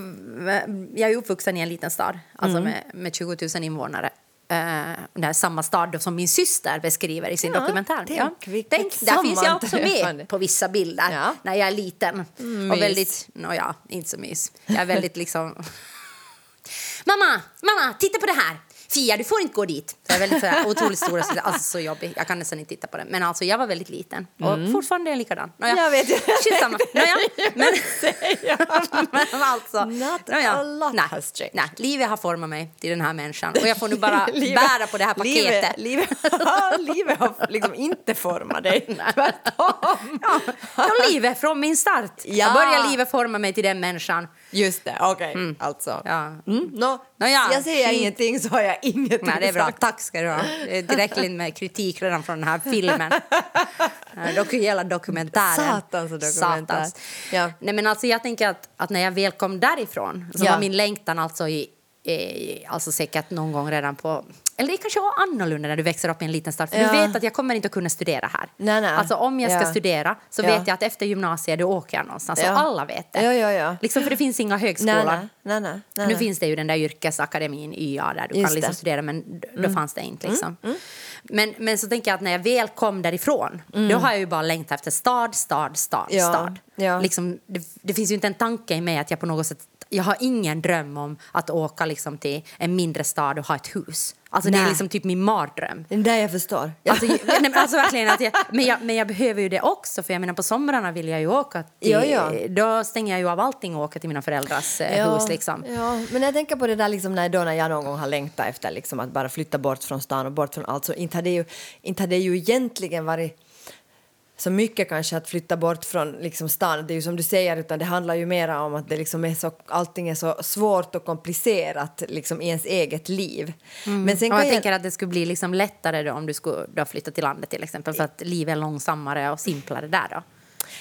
Speaker 2: jag är uppvuxen i en liten stad alltså
Speaker 3: Mm.
Speaker 2: med, med 20 000 invånare. Uh, det är samma stad som min syster beskriver i sin
Speaker 3: Ja,
Speaker 2: dokumentär.
Speaker 3: tänk vilket
Speaker 2: tänk, där finns jag också med på vissa bilder
Speaker 3: Ja.
Speaker 2: när jag är liten.
Speaker 3: mys.
Speaker 2: och väldigt, no, ja, inte så mys. Jag är väldigt liksom... mamma, mamma, titta på det här! Fia, du får inte gå dit. Jag är väldigt så här, otroligt stora, alltså så jobbig. Jag kan nästan inte titta på det. Men alltså jag var väldigt liten och fortfarande är jag likadan. Nåja,
Speaker 3: Mm. Jag vet.
Speaker 2: Skitsamma. Nåja, men, men alltså.
Speaker 3: Not
Speaker 2: nåja,
Speaker 3: a lot
Speaker 2: nej,
Speaker 3: has changed.
Speaker 2: nej, livet har format mig till den här människan och jag får nu bara bära på det här paketet.
Speaker 3: Livet, livet, har liksom inte format dig, tvärtom.
Speaker 2: Ja, ja, livet från min start.
Speaker 3: Ja.
Speaker 2: Jag börjar livet forma mig till den människan.
Speaker 3: Just det, okej. Alltså.
Speaker 2: Ja.
Speaker 3: Mm, no,
Speaker 2: Nåja,
Speaker 3: jag säger
Speaker 2: skit.
Speaker 3: ingenting så har jag ingenting
Speaker 2: Nej, det är bra.
Speaker 3: sagt.
Speaker 2: Tack ska du ha. Tillräckligt med kritik redan från den här filmen. Dock hela dokumentären.
Speaker 3: Satans dokumentär.
Speaker 2: Satans.
Speaker 3: Ja.
Speaker 2: Nej, men alltså, jag tänker att, att när jag väl kom därifrån så
Speaker 3: Ja.
Speaker 2: var min längtan alltså i, i, alltså säkert någon gång redan på... Eller det kanske var annorlunda när du växer upp i en liten stad. För
Speaker 3: Ja.
Speaker 2: du vet att jag kommer inte att kunna studera här.
Speaker 3: Nej, nej.
Speaker 2: Alltså om jag ska
Speaker 3: Ja.
Speaker 2: studera så vet jag att efter gymnasiet då åker jag någonstans.
Speaker 3: Ja.
Speaker 2: Och alla vet det.
Speaker 3: Ja, ja, ja.
Speaker 2: Liksom för det finns inga högskolor.
Speaker 3: Nej, nej, nej,
Speaker 2: Nu finns det ju den där yrkesakademin YA där du
Speaker 3: Just
Speaker 2: kan liksom
Speaker 3: det.
Speaker 2: studera men då fanns det inte liksom.
Speaker 3: Mm,
Speaker 2: Men, men så tänker jag att när jag väl kom därifrån då har jag ju bara längtat efter stad, stad, stad, stad.
Speaker 3: ja.
Speaker 2: Liksom, det, det finns ju inte en tanke i mig att jag på något sätt jag har ingen dröm om att åka liksom till en mindre stad och ha ett hus. Alltså det är liksom typ min mardröm.
Speaker 3: Det jag förstår.
Speaker 2: Alltså, ju- nej, men alltså verkligen att jag, men, jag, men jag behöver ju det också för jag menar på somrarna vill jag ju åka till,
Speaker 3: Ja, ja.
Speaker 2: då stänger jag ju av allting och åker till mina föräldrars eh, hus liksom.
Speaker 3: Ja, men jag tänker på det där liksom när, då när jag någon gång har längtat efter liksom att bara flytta bort från stan och bort från allt så inte hade ju, inte hade ju egentligen varit så mycket kanske att flytta bort från liksom stan. Det är ju som du säger, utan det handlar ju mer om att det liksom är så, allting är så svårt och komplicerat liksom i ens eget liv. Men sen kan
Speaker 2: jag
Speaker 3: jag,
Speaker 2: tänker att det skulle bli liksom lättare då om du skulle då flytta till landet till exempel för att livet är långsammare och simplare där då.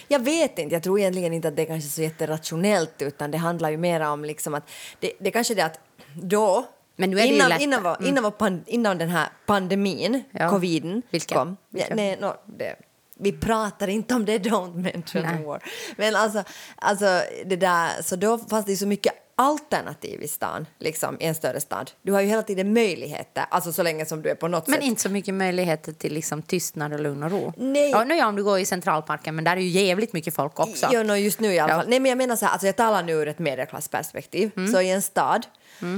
Speaker 3: Jag vet inte, jag tror egentligen inte att det är kanske så jätterationellt utan det handlar ju mer om liksom att det, det kanske är det att då innan, innan, vår, innan, pan, innan den här pandemin,
Speaker 2: Ja.
Speaker 3: coviden,
Speaker 2: Vilken?
Speaker 3: kom. Ja,
Speaker 2: Vilken?
Speaker 3: nej, no, det, vi pratar inte om det, don't mention
Speaker 2: Nej.
Speaker 3: war. Men alltså, alltså det där, så då fanns det ju så mycket alternativ i stan, liksom, i en större stad. Du har ju hela tiden möjligheter, alltså så länge som du är på något
Speaker 2: Men
Speaker 3: sätt...
Speaker 2: inte så mycket möjligheter till liksom tystnad och lugn och ro.
Speaker 3: Nej.
Speaker 2: Ja, nu ja, om du går i Centralparken, men där är ju jävligt mycket folk också.
Speaker 3: Jo, no, just nu i alla
Speaker 2: Ja.
Speaker 3: fall. Nej, men jag menar så här, alltså jag talar nu ur ett medelklassperspektiv.
Speaker 2: Mm.
Speaker 3: Så i en stad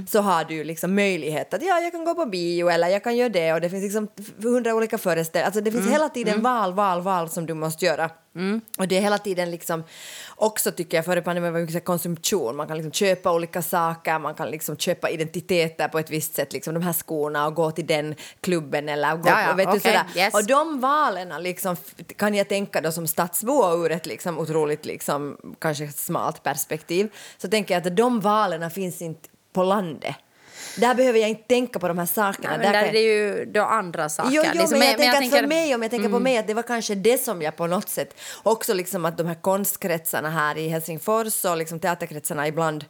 Speaker 3: så har du liksom möjlighet att ja, jag kan gå på bio eller jag kan göra det och det finns liksom hundra olika föreställningar. Alltså det finns
Speaker 2: Mm.
Speaker 3: hela tiden val, val, val som du måste göra. Och det är hela tiden liksom också tycker jag, före pandemin var mycket konsumtion. Man kan liksom köpa olika saker, man kan liksom köpa identiteter på ett visst sätt, liksom de här skorna och gå till den klubben eller gå,
Speaker 2: Ja, ja,
Speaker 3: vet du,
Speaker 2: okej,
Speaker 3: sådär.
Speaker 2: yes.
Speaker 3: Och de valen liksom, kan jag tänka då som stadsbo ur ett liksom otroligt liksom, kanske smalt perspektiv så tänker jag att de valen finns inte på landet. Där behöver jag inte tänka på de här sakerna.
Speaker 2: Nej, men där
Speaker 3: kan
Speaker 2: är
Speaker 3: jag-
Speaker 2: det ju då andra saker.
Speaker 3: Jo, jo
Speaker 2: Liksom,
Speaker 3: men jag tänker att för mig, om jag tänker
Speaker 2: Mm.
Speaker 3: på mig, att det var kanske det som jag på något sätt också liksom att de här konstkretsarna här i Helsingfors och liksom teaterkretsarna ibland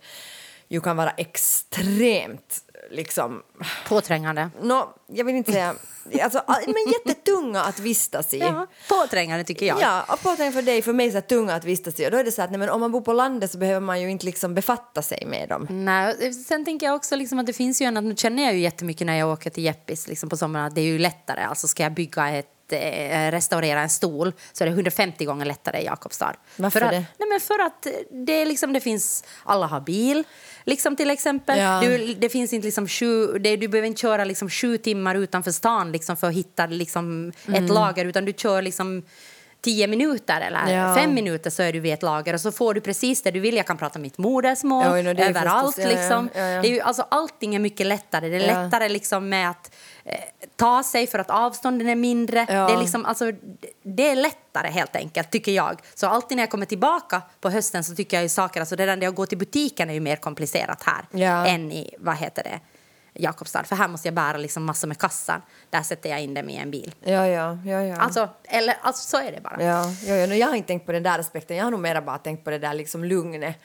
Speaker 3: ju kan vara extremt liksom,
Speaker 2: Påträngande.
Speaker 3: no, jag vill inte säga, alltså, men jättetunga att vistas i.
Speaker 2: Ja, påträngande tycker jag.
Speaker 3: Ja, och påträngande för dig, för mig så här tunga att vistas i. Och då är det så att nej, men om man bor på landet så behöver man ju inte liksom befatta sig med dem.
Speaker 2: Nej, sen tänker jag också liksom att det finns ju en, att nu känner jag ju jättemycket när jag åker till Jeppis liksom på sommaren att det är ju lättare. Alltså ska jag bygga ett eh, restaurera en stol så är det 150 gånger lättare i Jakobstad.
Speaker 3: Varför
Speaker 2: för att,
Speaker 3: det?
Speaker 2: Nej, men för att det, liksom, det finns, alla har bil, liksom till exempel.
Speaker 3: Ja.
Speaker 2: Du, det finns inte liksom sju, det, du behöver inte köra liksom sju timmar utanför stan liksom för att hitta liksom
Speaker 3: Mm.
Speaker 2: ett lager utan du kör liksom tio minuter eller
Speaker 3: Ja.
Speaker 2: fem minuter så är du vid ett lager och så får du precis det du vill. Jag kan prata mitt modersmål
Speaker 3: Ja, no,
Speaker 2: överallt.
Speaker 3: förstås,
Speaker 2: liksom.
Speaker 3: ja, ja.
Speaker 2: Det är ju, alltså, allting är mycket lättare. Det är lättare liksom med att eh, ta sig för att avstånden är mindre.
Speaker 3: Ja.
Speaker 2: Det, är liksom, alltså, det är lättare helt enkelt, tycker jag. Så alltid när jag kommer tillbaka på hösten så tycker jag ju saker, alltså redan det att gå till butiken är ju mer komplicerat här
Speaker 3: Ja.
Speaker 2: än i, vad heter det, Jakobstad. För här måste jag bära liksom massor med kassar. Där sätter jag in dem i en bil.
Speaker 3: Ja, ja, ja. ja.
Speaker 2: Alltså, eller, alltså så är det bara.
Speaker 3: Ja, ja, ja. Jag har inte tänkt på den där aspekten. Jag har nog mera bara tänkt på det där liksom lugnet.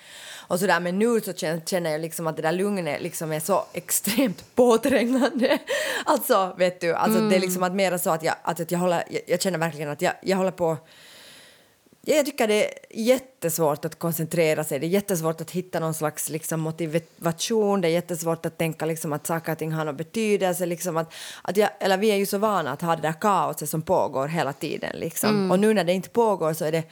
Speaker 3: Och så där. Men nu så känner, jag liksom att det där lugnet liksom är så extremt påträngande. Alltså, vet du, alltså det är liksom att mera så att jag, att, att jag håller, jag, jag känner verkligen att jag, jag håller på Ja, jag tycker det är jättesvårt att koncentrera sig. Det är jättesvårt att hitta någon slags liksom, motivation. Det är jättesvårt att tänka liksom, att saker och ting har någon betydelse. Liksom, att, att jag, eller vi är ju så vana att ha det där kaoset som pågår hela tiden. Liksom. Och nu när det inte pågår så är det...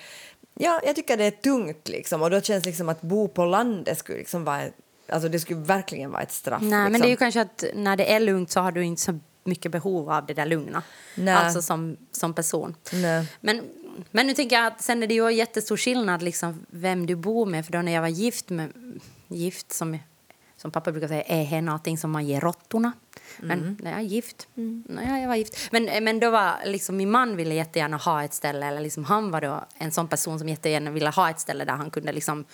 Speaker 3: Ja, jag tycker det är tungt liksom. Och då känns liksom att bo på landet skulle liksom vara... Alltså det skulle verkligen vara ett straff.
Speaker 2: Nej,
Speaker 3: liksom.
Speaker 2: men det är ju kanske att när det är lugnt så har du inte så mycket behov av det där lugna.
Speaker 3: Nej.
Speaker 2: Alltså som, som person.
Speaker 3: Nej.
Speaker 2: Men, men nu tänker jag att sen är det ju jättestor skillnad liksom vem du bor med. För då när jag var gift med, gift som, som pappa brukar säga, är det någonting som man ger råttorna. Men
Speaker 3: Mm.
Speaker 2: när jag är gift, när jag var gift. Men, men då var liksom min man ville jättegärna ha ett ställe, eller liksom han var då en sån person som jättegärna ville ha ett ställe där han kunde liksom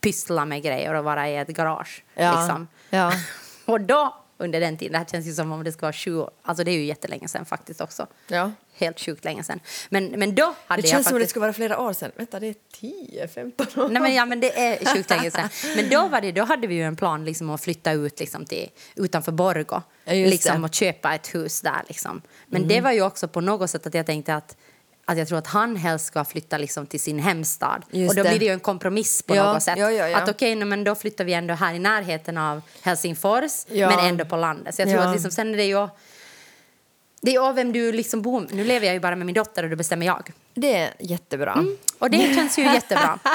Speaker 2: pyssla med grejer och vara i ett garage.
Speaker 3: Ja,
Speaker 2: Liksom.
Speaker 3: ja.
Speaker 2: Och då, under den tiden, det här känns ju som om det ska vara 20 år, alltså det är ju jättelänge sedan faktiskt också.
Speaker 3: Ja.
Speaker 2: Helt sjukt länge sedan. Men, men då hade
Speaker 3: Det
Speaker 2: jag
Speaker 3: känns som att det
Speaker 2: faktiskt...
Speaker 3: skulle vara flera år sedan. Vänta, det är 10, 15 år.
Speaker 2: Nej, men, ja, men det är sjukt länge sedan. Men då, var det, då hade vi ju en plan liksom, att flytta ut liksom, till, utanför Borgå
Speaker 3: Ja,
Speaker 2: liksom,
Speaker 3: det. Mm.
Speaker 2: och köpa ett hus där. Liksom. Men det var ju också på något sätt att jag tänkte att att jag tror att han helst ska flytta liksom till sin hemstad.
Speaker 3: Just
Speaker 2: och då
Speaker 3: det.
Speaker 2: blir det ju en kompromiss på
Speaker 3: Ja,
Speaker 2: något sätt.
Speaker 3: ja, ja, ja.
Speaker 2: Att okej, nej, men då flyttar vi ändå här i närheten av Helsingfors,
Speaker 3: Ja.
Speaker 2: men ändå på landet. Så jag tror
Speaker 3: Ja.
Speaker 2: att liksom, sen är det ju... Det är av vem du liksom bor med. Nu lever jag ju bara med min dotter och då bestämmer jag.
Speaker 3: Det är jättebra.
Speaker 2: Och det känns ju jättebra.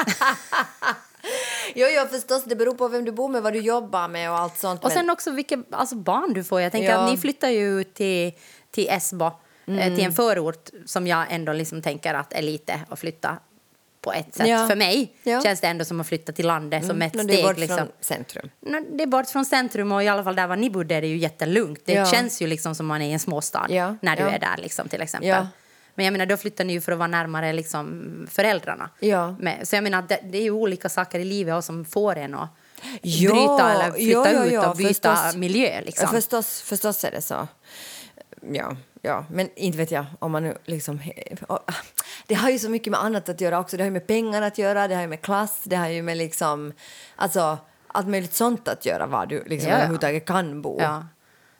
Speaker 3: Jo, jo, förstås. Det beror på vem du bor med, vad du jobbar med och allt sånt.
Speaker 2: Och
Speaker 3: men-
Speaker 2: sen också vilka alltså barn du får. Jag tänker
Speaker 3: Ja.
Speaker 2: att ni flyttar ju till, till Esbo, eh, till en förort som jag ändå liksom tänker att är lite att flytta på ett sätt.
Speaker 3: Ja.
Speaker 2: För mig
Speaker 3: Ja.
Speaker 2: känns det ändå som att flytta till landet som ett steg.
Speaker 3: det är bort
Speaker 2: liksom.
Speaker 3: från centrum.
Speaker 2: Det är bort från centrum och i alla fall där var ni bodde är det ju jättelugnt. Det
Speaker 3: Ja.
Speaker 2: känns ju liksom som man är i en småstad när du är där liksom till exempel. Men jag menar då flyttar ni ju för att vara närmare liksom föräldrarna.
Speaker 3: Ja.
Speaker 2: Men, så jag menar det, det är ju olika saker i livet och som får en att
Speaker 3: Ja,
Speaker 2: bryta eller flytta
Speaker 3: ja, ja,
Speaker 2: ut och byta
Speaker 3: förstås.
Speaker 2: miljö liksom.
Speaker 3: förstås, förstås är det så. Ja, ja, men inte vet jag om man nu liksom... och, Det har ju så mycket med annat att göra också. Det har ju med pengar att göra, det har ju med klass, det har ju med liksom... Alltså, allt möjligt sånt att göra var du liksom
Speaker 2: Ja, ja.
Speaker 3: överhuvudtaget kan bo.
Speaker 2: Ja.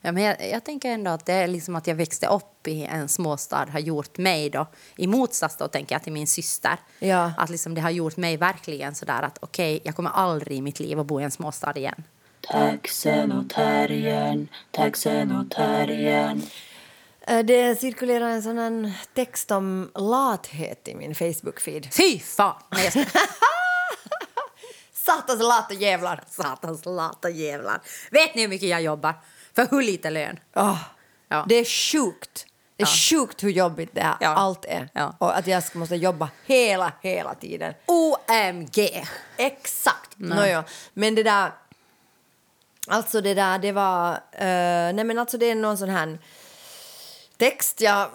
Speaker 2: Ja, men jag, jag tänker ändå att det är liksom att jag växte upp i en småstad har gjort mig då, i motsats då tänker jag till min syster,
Speaker 3: Ja.
Speaker 2: att liksom det har gjort mig verkligen sådär att okej, jag kommer aldrig i mitt liv att bo i en småstad igen.
Speaker 1: Taxen och terriern, taxen och terriern.
Speaker 3: Eh, Det cirkulerar en sån text om lathet i min Facebook-feed.
Speaker 2: Fy fan! Nej, jag ska...
Speaker 3: Satans lata jävlar!
Speaker 2: Satans lata jävlar. Vet ni hur mycket jag jobbar? För hur lite lön?
Speaker 3: Åh,
Speaker 2: Ja.
Speaker 3: Det är sjukt. Det är sjukt hur jobbigt det här
Speaker 2: Ja.
Speaker 3: allt är.
Speaker 2: Ja.
Speaker 3: Och att jag måste jobba hela, hela tiden.
Speaker 2: OMG!
Speaker 3: Exakt! Nåja. Men det där... Alltså det där, det var... eh, nej men alltså det är någon sån här text jag...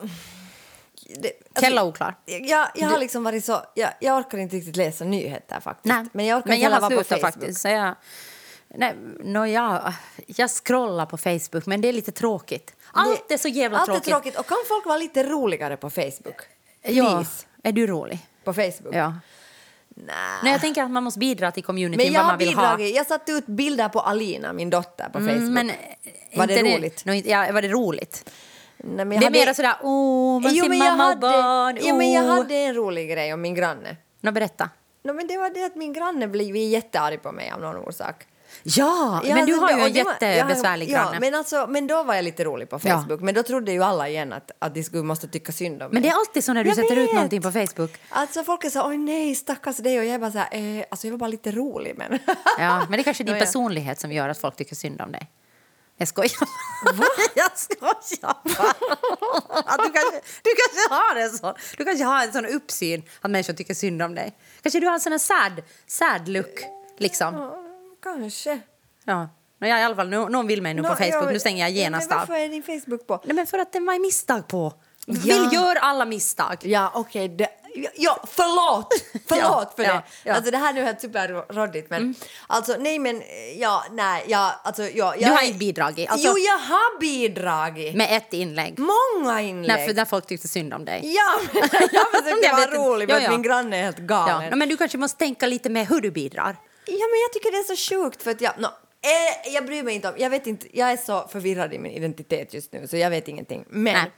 Speaker 3: Det, alltså,
Speaker 2: Källa oklar.
Speaker 3: Jag, jag har liksom varit så... Jag, jag orkar inte riktigt läsa nyheter faktiskt.
Speaker 2: Nej,
Speaker 3: Men jag orkar
Speaker 2: men
Speaker 3: inte heller
Speaker 2: har
Speaker 3: vara på Facebook.
Speaker 2: faktiskt. Så jag, nej, no, jag, jag scrollar på Facebook, men det är lite tråkigt. Allt är så jävla
Speaker 3: allt
Speaker 2: tråkigt.
Speaker 3: är tråkigt. Och kan folk vara lite roligare på Facebook?
Speaker 2: Ja,
Speaker 3: Please.
Speaker 2: är du rolig?
Speaker 3: På Facebook?
Speaker 2: Ja.
Speaker 3: Nej.
Speaker 2: Nej, jag tänker att man måste bidra till communityn
Speaker 3: Men jag
Speaker 2: vad man vill ha.
Speaker 3: Jag satte ut bilder på Alina, min dotter, på Facebook.
Speaker 2: Mm, men,
Speaker 3: Var det roligt?
Speaker 2: No, ja, var det roligt?
Speaker 3: Nej, men jag
Speaker 2: det är
Speaker 3: hade-
Speaker 2: mer sådär, oh, man
Speaker 3: jo,
Speaker 2: ser mamma och
Speaker 3: hade,
Speaker 2: barn.
Speaker 3: jo, men jag
Speaker 2: oh.
Speaker 3: hade en rolig grej om min granne.
Speaker 2: Nå, berätta.
Speaker 3: No, men det var det att min granne blev jättearg på mig av någon orsak.
Speaker 2: Ja,
Speaker 3: Ja,
Speaker 2: men du har ju
Speaker 3: och
Speaker 2: en jättebesvärlig
Speaker 3: ja,
Speaker 2: granne.
Speaker 3: Ja, men, alltså, men då var jag lite rolig på
Speaker 2: Ja.
Speaker 3: Facebook. Men då trodde ju alla igen att, att de skulle måste tycka synd om mig.
Speaker 2: Men det är alltid så när du
Speaker 3: Jag
Speaker 2: sätter ut
Speaker 3: vet.
Speaker 2: någonting på Facebook.
Speaker 3: Alltså folk är så oj nej stackars dig och jag är bara så här, eh, alltså jag var bara lite rolig men.
Speaker 2: Ja, men det är kanske din personlighet som gör att folk tycker synd om dig. Jag skojar. Jag skojar bara. Att du, kanske, du kanske har en sån, du kanske har en sån uppsyn att människor tycker synd om dig. Kanske du har en sån här sad, sad look, liksom.
Speaker 3: Ja, Kanske.
Speaker 2: Ja. Men jag, i alla fall, nå- någon vill mig nu på Facebook, nu stänger jag
Speaker 3: ja,
Speaker 2: genast av.
Speaker 3: Varför är din Facebook på?
Speaker 2: Nej, men för att det var misstag på.
Speaker 3: Ja.
Speaker 2: Vill gör alla misstag.
Speaker 3: Ja, okej. det- Ja, ja, förlåt! Förlåt
Speaker 2: Ja,
Speaker 3: för
Speaker 2: ja,
Speaker 3: det.
Speaker 2: ja.
Speaker 3: Alltså, det här är ju helt superroddigt. Men, Alltså, nej, men... Ja, nej, ja, alltså, ja,
Speaker 2: Du
Speaker 3: jag,
Speaker 2: har inte bidragit. Alltså,
Speaker 3: jo, jag har bidragit.
Speaker 2: Med ett inlägg.
Speaker 3: Många inlägg.
Speaker 2: När, för, när folk tyckte synd om dig.
Speaker 3: Ja, men jag försökte vara
Speaker 2: vet inte.
Speaker 3: rolig
Speaker 2: Ja,
Speaker 3: för
Speaker 2: ja.
Speaker 3: min granne är helt
Speaker 2: Ja.
Speaker 3: galen.
Speaker 2: no, Men du kanske måste tänka lite med hur du bidrar.
Speaker 3: Ja, men jag tycker det är så sjukt för att jag... No, eh, jag bryr mig inte om... Jag vet inte, jag är så förvirrad i min identitet just nu så jag vet ingenting. Men...
Speaker 2: Nej.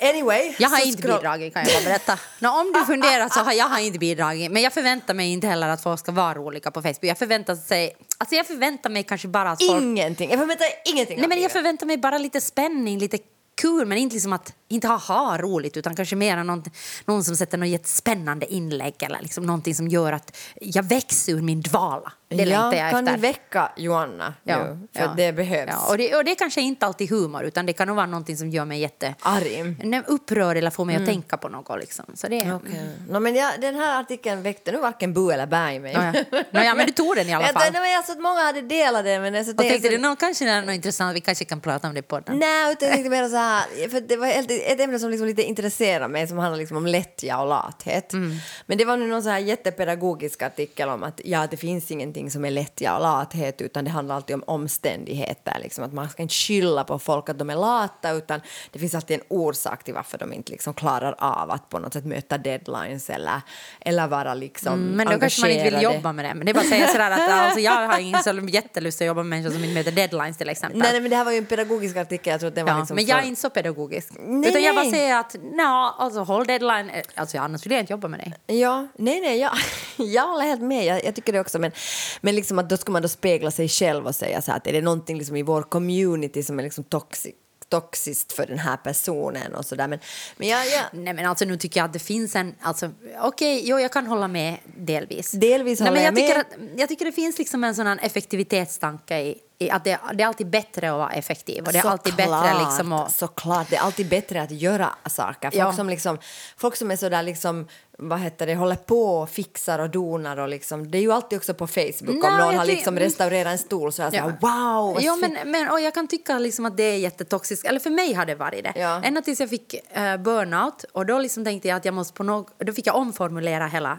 Speaker 3: Anyway.
Speaker 2: Jag har inte bidragit kan jag bara berätta. Nå, om du funderar så har jag har inte bidragit. Men jag förväntar mig inte heller att folk ska vara roliga på Facebook. Jag förväntar, sig, alltså jag förväntar mig kanske bara att folk...
Speaker 3: Ingenting. Jag förväntar ingenting
Speaker 2: Nej, men jag förväntar mig bara lite spänning, lite kul, men inte liksom att inte ha, ha roligt utan kanske mer någon, någon som sätter något jättespännande inlägg eller liksom någonting som gör att jag växer ur min dvala. Det längtar jag
Speaker 3: kan
Speaker 2: efter.
Speaker 3: ni väcka Joanna nu? För det behövs.
Speaker 2: Ja, och, det, och det är kanske inte alltid humor utan det kan nog vara någonting som gör mig jätte
Speaker 3: Arg.
Speaker 2: Upprörd eller får mig att tänka på något. Liksom. Så det,
Speaker 3: Mm. Okej. No, men jag, den här artikeln väckte nu varken bu eller bä i mig.
Speaker 2: Ja, ja. No, ja, men du tog den i alla
Speaker 3: Jag
Speaker 2: fall.
Speaker 3: tänkte, men jag såg att många hade delat den. Men alltså,
Speaker 2: Och tänkte
Speaker 3: så-
Speaker 2: du, no, kanske det är något intressant, vi kanske kan prata om det på den.
Speaker 3: Nej, utan jag tänkte mer så här, för det var helt, ett ämne som liksom lite intresserar mig som handlar liksom om lättja och lathet.
Speaker 2: Mm.
Speaker 3: Men det var nu någon så här jättepedagogisk artikel om att ja, det finns ingenting som är lättja och lathet utan det handlar alltid om omständigheter. Liksom, att man ska inte skylla på folk att de är lata utan det finns alltid en orsak till varför de inte liksom klarar av att på något sätt möta deadlines eller, eller vara liksom
Speaker 2: Mm, Men då kanske man inte vill jobba med det. Men det är bara att säga sådär att alltså, jag har ingen så jättelust att jobba med människor som inte möter deadlines till exempel.
Speaker 3: Nej, nej, men det här var ju en pedagogisk artikel. Jag tror att den var
Speaker 2: Ja,
Speaker 3: liksom
Speaker 2: men jag är inte så pedagogisk.
Speaker 3: Nej,
Speaker 2: Utan jag bara säger att no, alltså, håll deadline. Alltså, annars vill jag inte jobba med dig.
Speaker 3: Ja, nej, nej, jag, jag håller helt med. Jag, jag tycker det också. Men, men liksom att då ska man då spegla sig själv och säga så här att är det någonting liksom i vår community som är liksom toxic, toxiskt för den här personen och så där. Men, men jag, jag,
Speaker 2: Nej men alltså nu tycker jag att det finns en, alltså okej, jo jag kan hålla med delvis.
Speaker 3: Delvis
Speaker 2: Nej,
Speaker 3: håller
Speaker 2: men
Speaker 3: jag
Speaker 2: jag tycker,
Speaker 3: med.
Speaker 2: att, jag tycker det finns liksom en sån effektivitetstanke i att det, det är alltid bättre att vara effektiv och det är alltid bättre liksom att...
Speaker 3: Såklart, det är alltid bättre att göra saker. Folk,
Speaker 2: Ja.
Speaker 3: som, liksom, folk som är så där liksom, vad heter det, håller på och fixar och donar och liksom, det är ju alltid också på Facebook
Speaker 2: Nej,
Speaker 3: om någon har liksom restaurerat en stol så är så här, wow!
Speaker 2: Ja,
Speaker 3: fint."
Speaker 2: men, men, och jag kan tycka liksom att det är jättetoxiskt. Eller för mig har det varit det.
Speaker 3: Ja.
Speaker 2: Ända tills jag fick eh, burnout. Och då liksom tänkte jag att jag måste på något... Då fick jag omformulera hela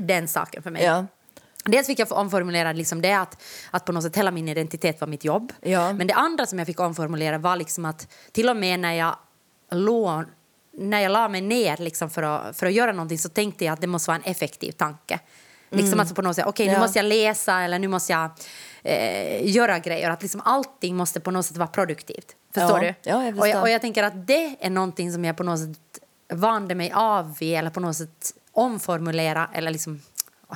Speaker 2: den saken för mig.
Speaker 3: Mm. Ja.
Speaker 2: Dels fick jag omformulera liksom det att, att på något sätt hela min identitet var mitt jobb.
Speaker 3: Ja.
Speaker 2: Men det andra som jag fick omformulera var liksom att till och med när jag låg när jag la mig ner liksom för, att, för att göra någonting så tänkte jag att det måste vara en effektiv tanke. Liksom alltså på något sätt, okej nu
Speaker 3: Mm. Ja.
Speaker 2: måste jag läsa eller nu måste jag eh, göra grejer. Att liksom allting måste på något sätt vara produktivt. Förstår
Speaker 3: Ja,
Speaker 2: du?
Speaker 3: ja, jag
Speaker 2: och, jag, och jag tänker att det är någonting som jag på något sätt vande mig av vid eller på något sätt omformulera eller liksom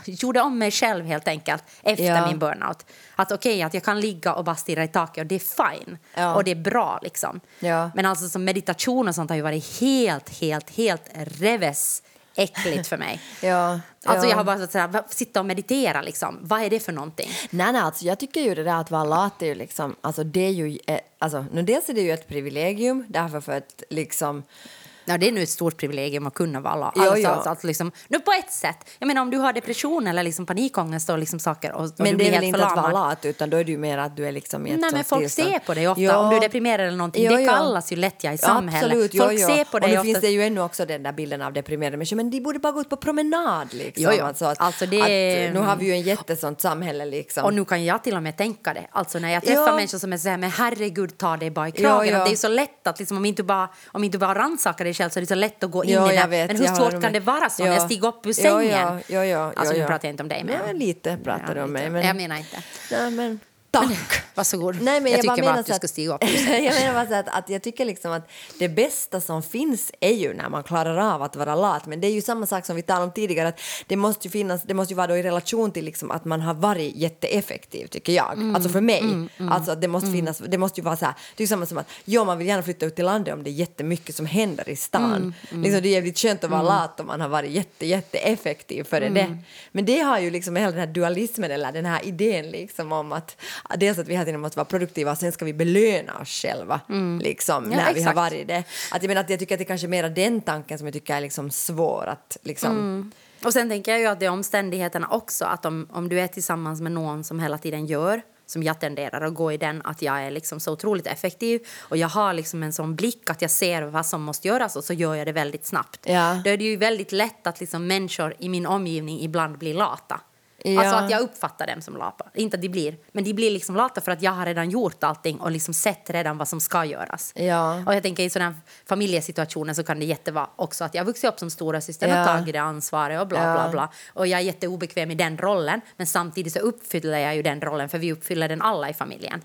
Speaker 2: gjorde om mig själv helt enkelt efter
Speaker 3: Ja.
Speaker 2: min burnout. Att okej, att jag kan ligga och bara stirra i taket och det är fine.
Speaker 3: Ja.
Speaker 2: Och det är bra liksom.
Speaker 3: Ja.
Speaker 2: Men alltså som meditation och sånt har ju varit helt, helt, helt reves äckligt för mig.
Speaker 3: Ja,
Speaker 2: Alltså
Speaker 3: ja.
Speaker 2: jag har bara så att sitta och meditera liksom. Vad är det för någonting?
Speaker 3: Nej, nej, alltså jag tycker ju det där att vara lat är ju liksom, alltså det är ju, eh, alltså nu dels är det ju ett privilegium därför för att liksom,
Speaker 2: Ja, det är nu ett stort privilegium att kunna.
Speaker 3: Jo,
Speaker 2: Alltså,
Speaker 3: jo.
Speaker 2: alltså, alltså, liksom, nu på ett sätt. Jag menar om du har depression eller liksom panikångest och liksom saker och, och
Speaker 3: men det är väl inte att
Speaker 2: förlamad.
Speaker 3: lat utan då är det ju mer att du är liksom i ett
Speaker 2: Nej, men folk
Speaker 3: tillstånd.
Speaker 2: ser på dig ofta.
Speaker 3: Ja.
Speaker 2: Om du är deprimerad eller någonting.
Speaker 3: Jo,
Speaker 2: det kallas ju lättja i samhället.
Speaker 3: Absolut,
Speaker 2: folk ser på
Speaker 3: Och
Speaker 2: dig
Speaker 3: nu
Speaker 2: ofta.
Speaker 3: finns det ju ännu också den där bilden av deprimerade människor, men de borde bara gå ut på promenad liksom.
Speaker 2: Jo, jo.
Speaker 3: Alltså, att,
Speaker 2: Alltså, det-
Speaker 3: att, nu har vi ju en jättesånt samhälle liksom.
Speaker 2: Och nu kan jag till och med tänka det. Alltså när jag träffar
Speaker 3: Ja.
Speaker 2: människor som är så här, men herregud ta dig bara i kragen.
Speaker 3: Ja, ja.
Speaker 2: Att Det är så lätt att liksom, om inte bara, om inte bara rannsakar dig själv så är det så lätt att gå in
Speaker 3: Ja,
Speaker 2: i det.
Speaker 3: vet,
Speaker 2: men hur svårt kan det vara så
Speaker 3: Ja.
Speaker 2: när jag stiger upp ur
Speaker 3: Ja,
Speaker 2: sängen?
Speaker 3: ja, ja, ja,
Speaker 2: alltså
Speaker 3: ja,
Speaker 2: nu
Speaker 3: ja.
Speaker 2: pratar jag inte om dig. Men,
Speaker 3: Nej, lite pratar du om mig. Men...
Speaker 2: Jag menar inte.
Speaker 3: Nej, men... Tack!
Speaker 2: Varsågod.
Speaker 3: Nej, men
Speaker 2: jag,
Speaker 3: jag,
Speaker 2: tycker bara att du ska stiga upp
Speaker 3: jag menar bara så att, att jag tycker liksom att det bästa som finns är ju när man klarar av att vara lat. Men det är ju samma sak som vi talade om tidigare, att det måste ju finnas, det måste ju vara då i relation till liksom att man har varit jätteeffektiv, tycker jag.
Speaker 2: Mm,
Speaker 3: Alltså för mig. Alltså att det måste finnas, det måste ju vara så här, det är ju samma som att ja, man vill gärna flytta ut till landet om det är jättemycket som händer i stan.
Speaker 2: Mm,
Speaker 3: Liksom, det är jävligt skönt att vara lat om man har varit jätte, jätteeffektiv före
Speaker 2: Mm.
Speaker 3: det. Men det har ju liksom hela den här dualismen eller den här idén liksom om att dels att vi hela tiden måste vara produktiva och sen ska vi belöna oss själva liksom,
Speaker 2: Mm. Ja,
Speaker 3: när vi har
Speaker 2: exakt.
Speaker 3: varit det. Att jag, menar att jag tycker att det kanske är mer den tanken som jag tycker är liksom svår att liksom...
Speaker 2: Mm. Och sen tänker jag ju att det är omständigheterna också. Att om, om du är tillsammans med någon som hela tiden gör som jag tenderar att gå i den att jag är liksom så otroligt effektiv och jag har liksom en sån blick att jag ser vad som måste göras och så gör jag det väldigt snabbt.
Speaker 3: Ja.
Speaker 2: Då är det ju väldigt lätt att liksom människor i min omgivning ibland blir lata.
Speaker 3: Ja.
Speaker 2: Alltså att jag uppfattar dem som lata. Inte att de blir, men de blir liksom lata för att jag har redan gjort allting och liksom sett redan vad som ska göras.
Speaker 3: Ja.
Speaker 2: Och jag tänker i sådana familjesituationer så kan det jättevara också att jag har vuxit upp som stora syster
Speaker 3: Ja.
Speaker 2: och tagit det ansvaret och bla bla bla. Och jag är jätteobekväm i den rollen men samtidigt så uppfyller jag ju den rollen för vi uppfyller den alla i familjen.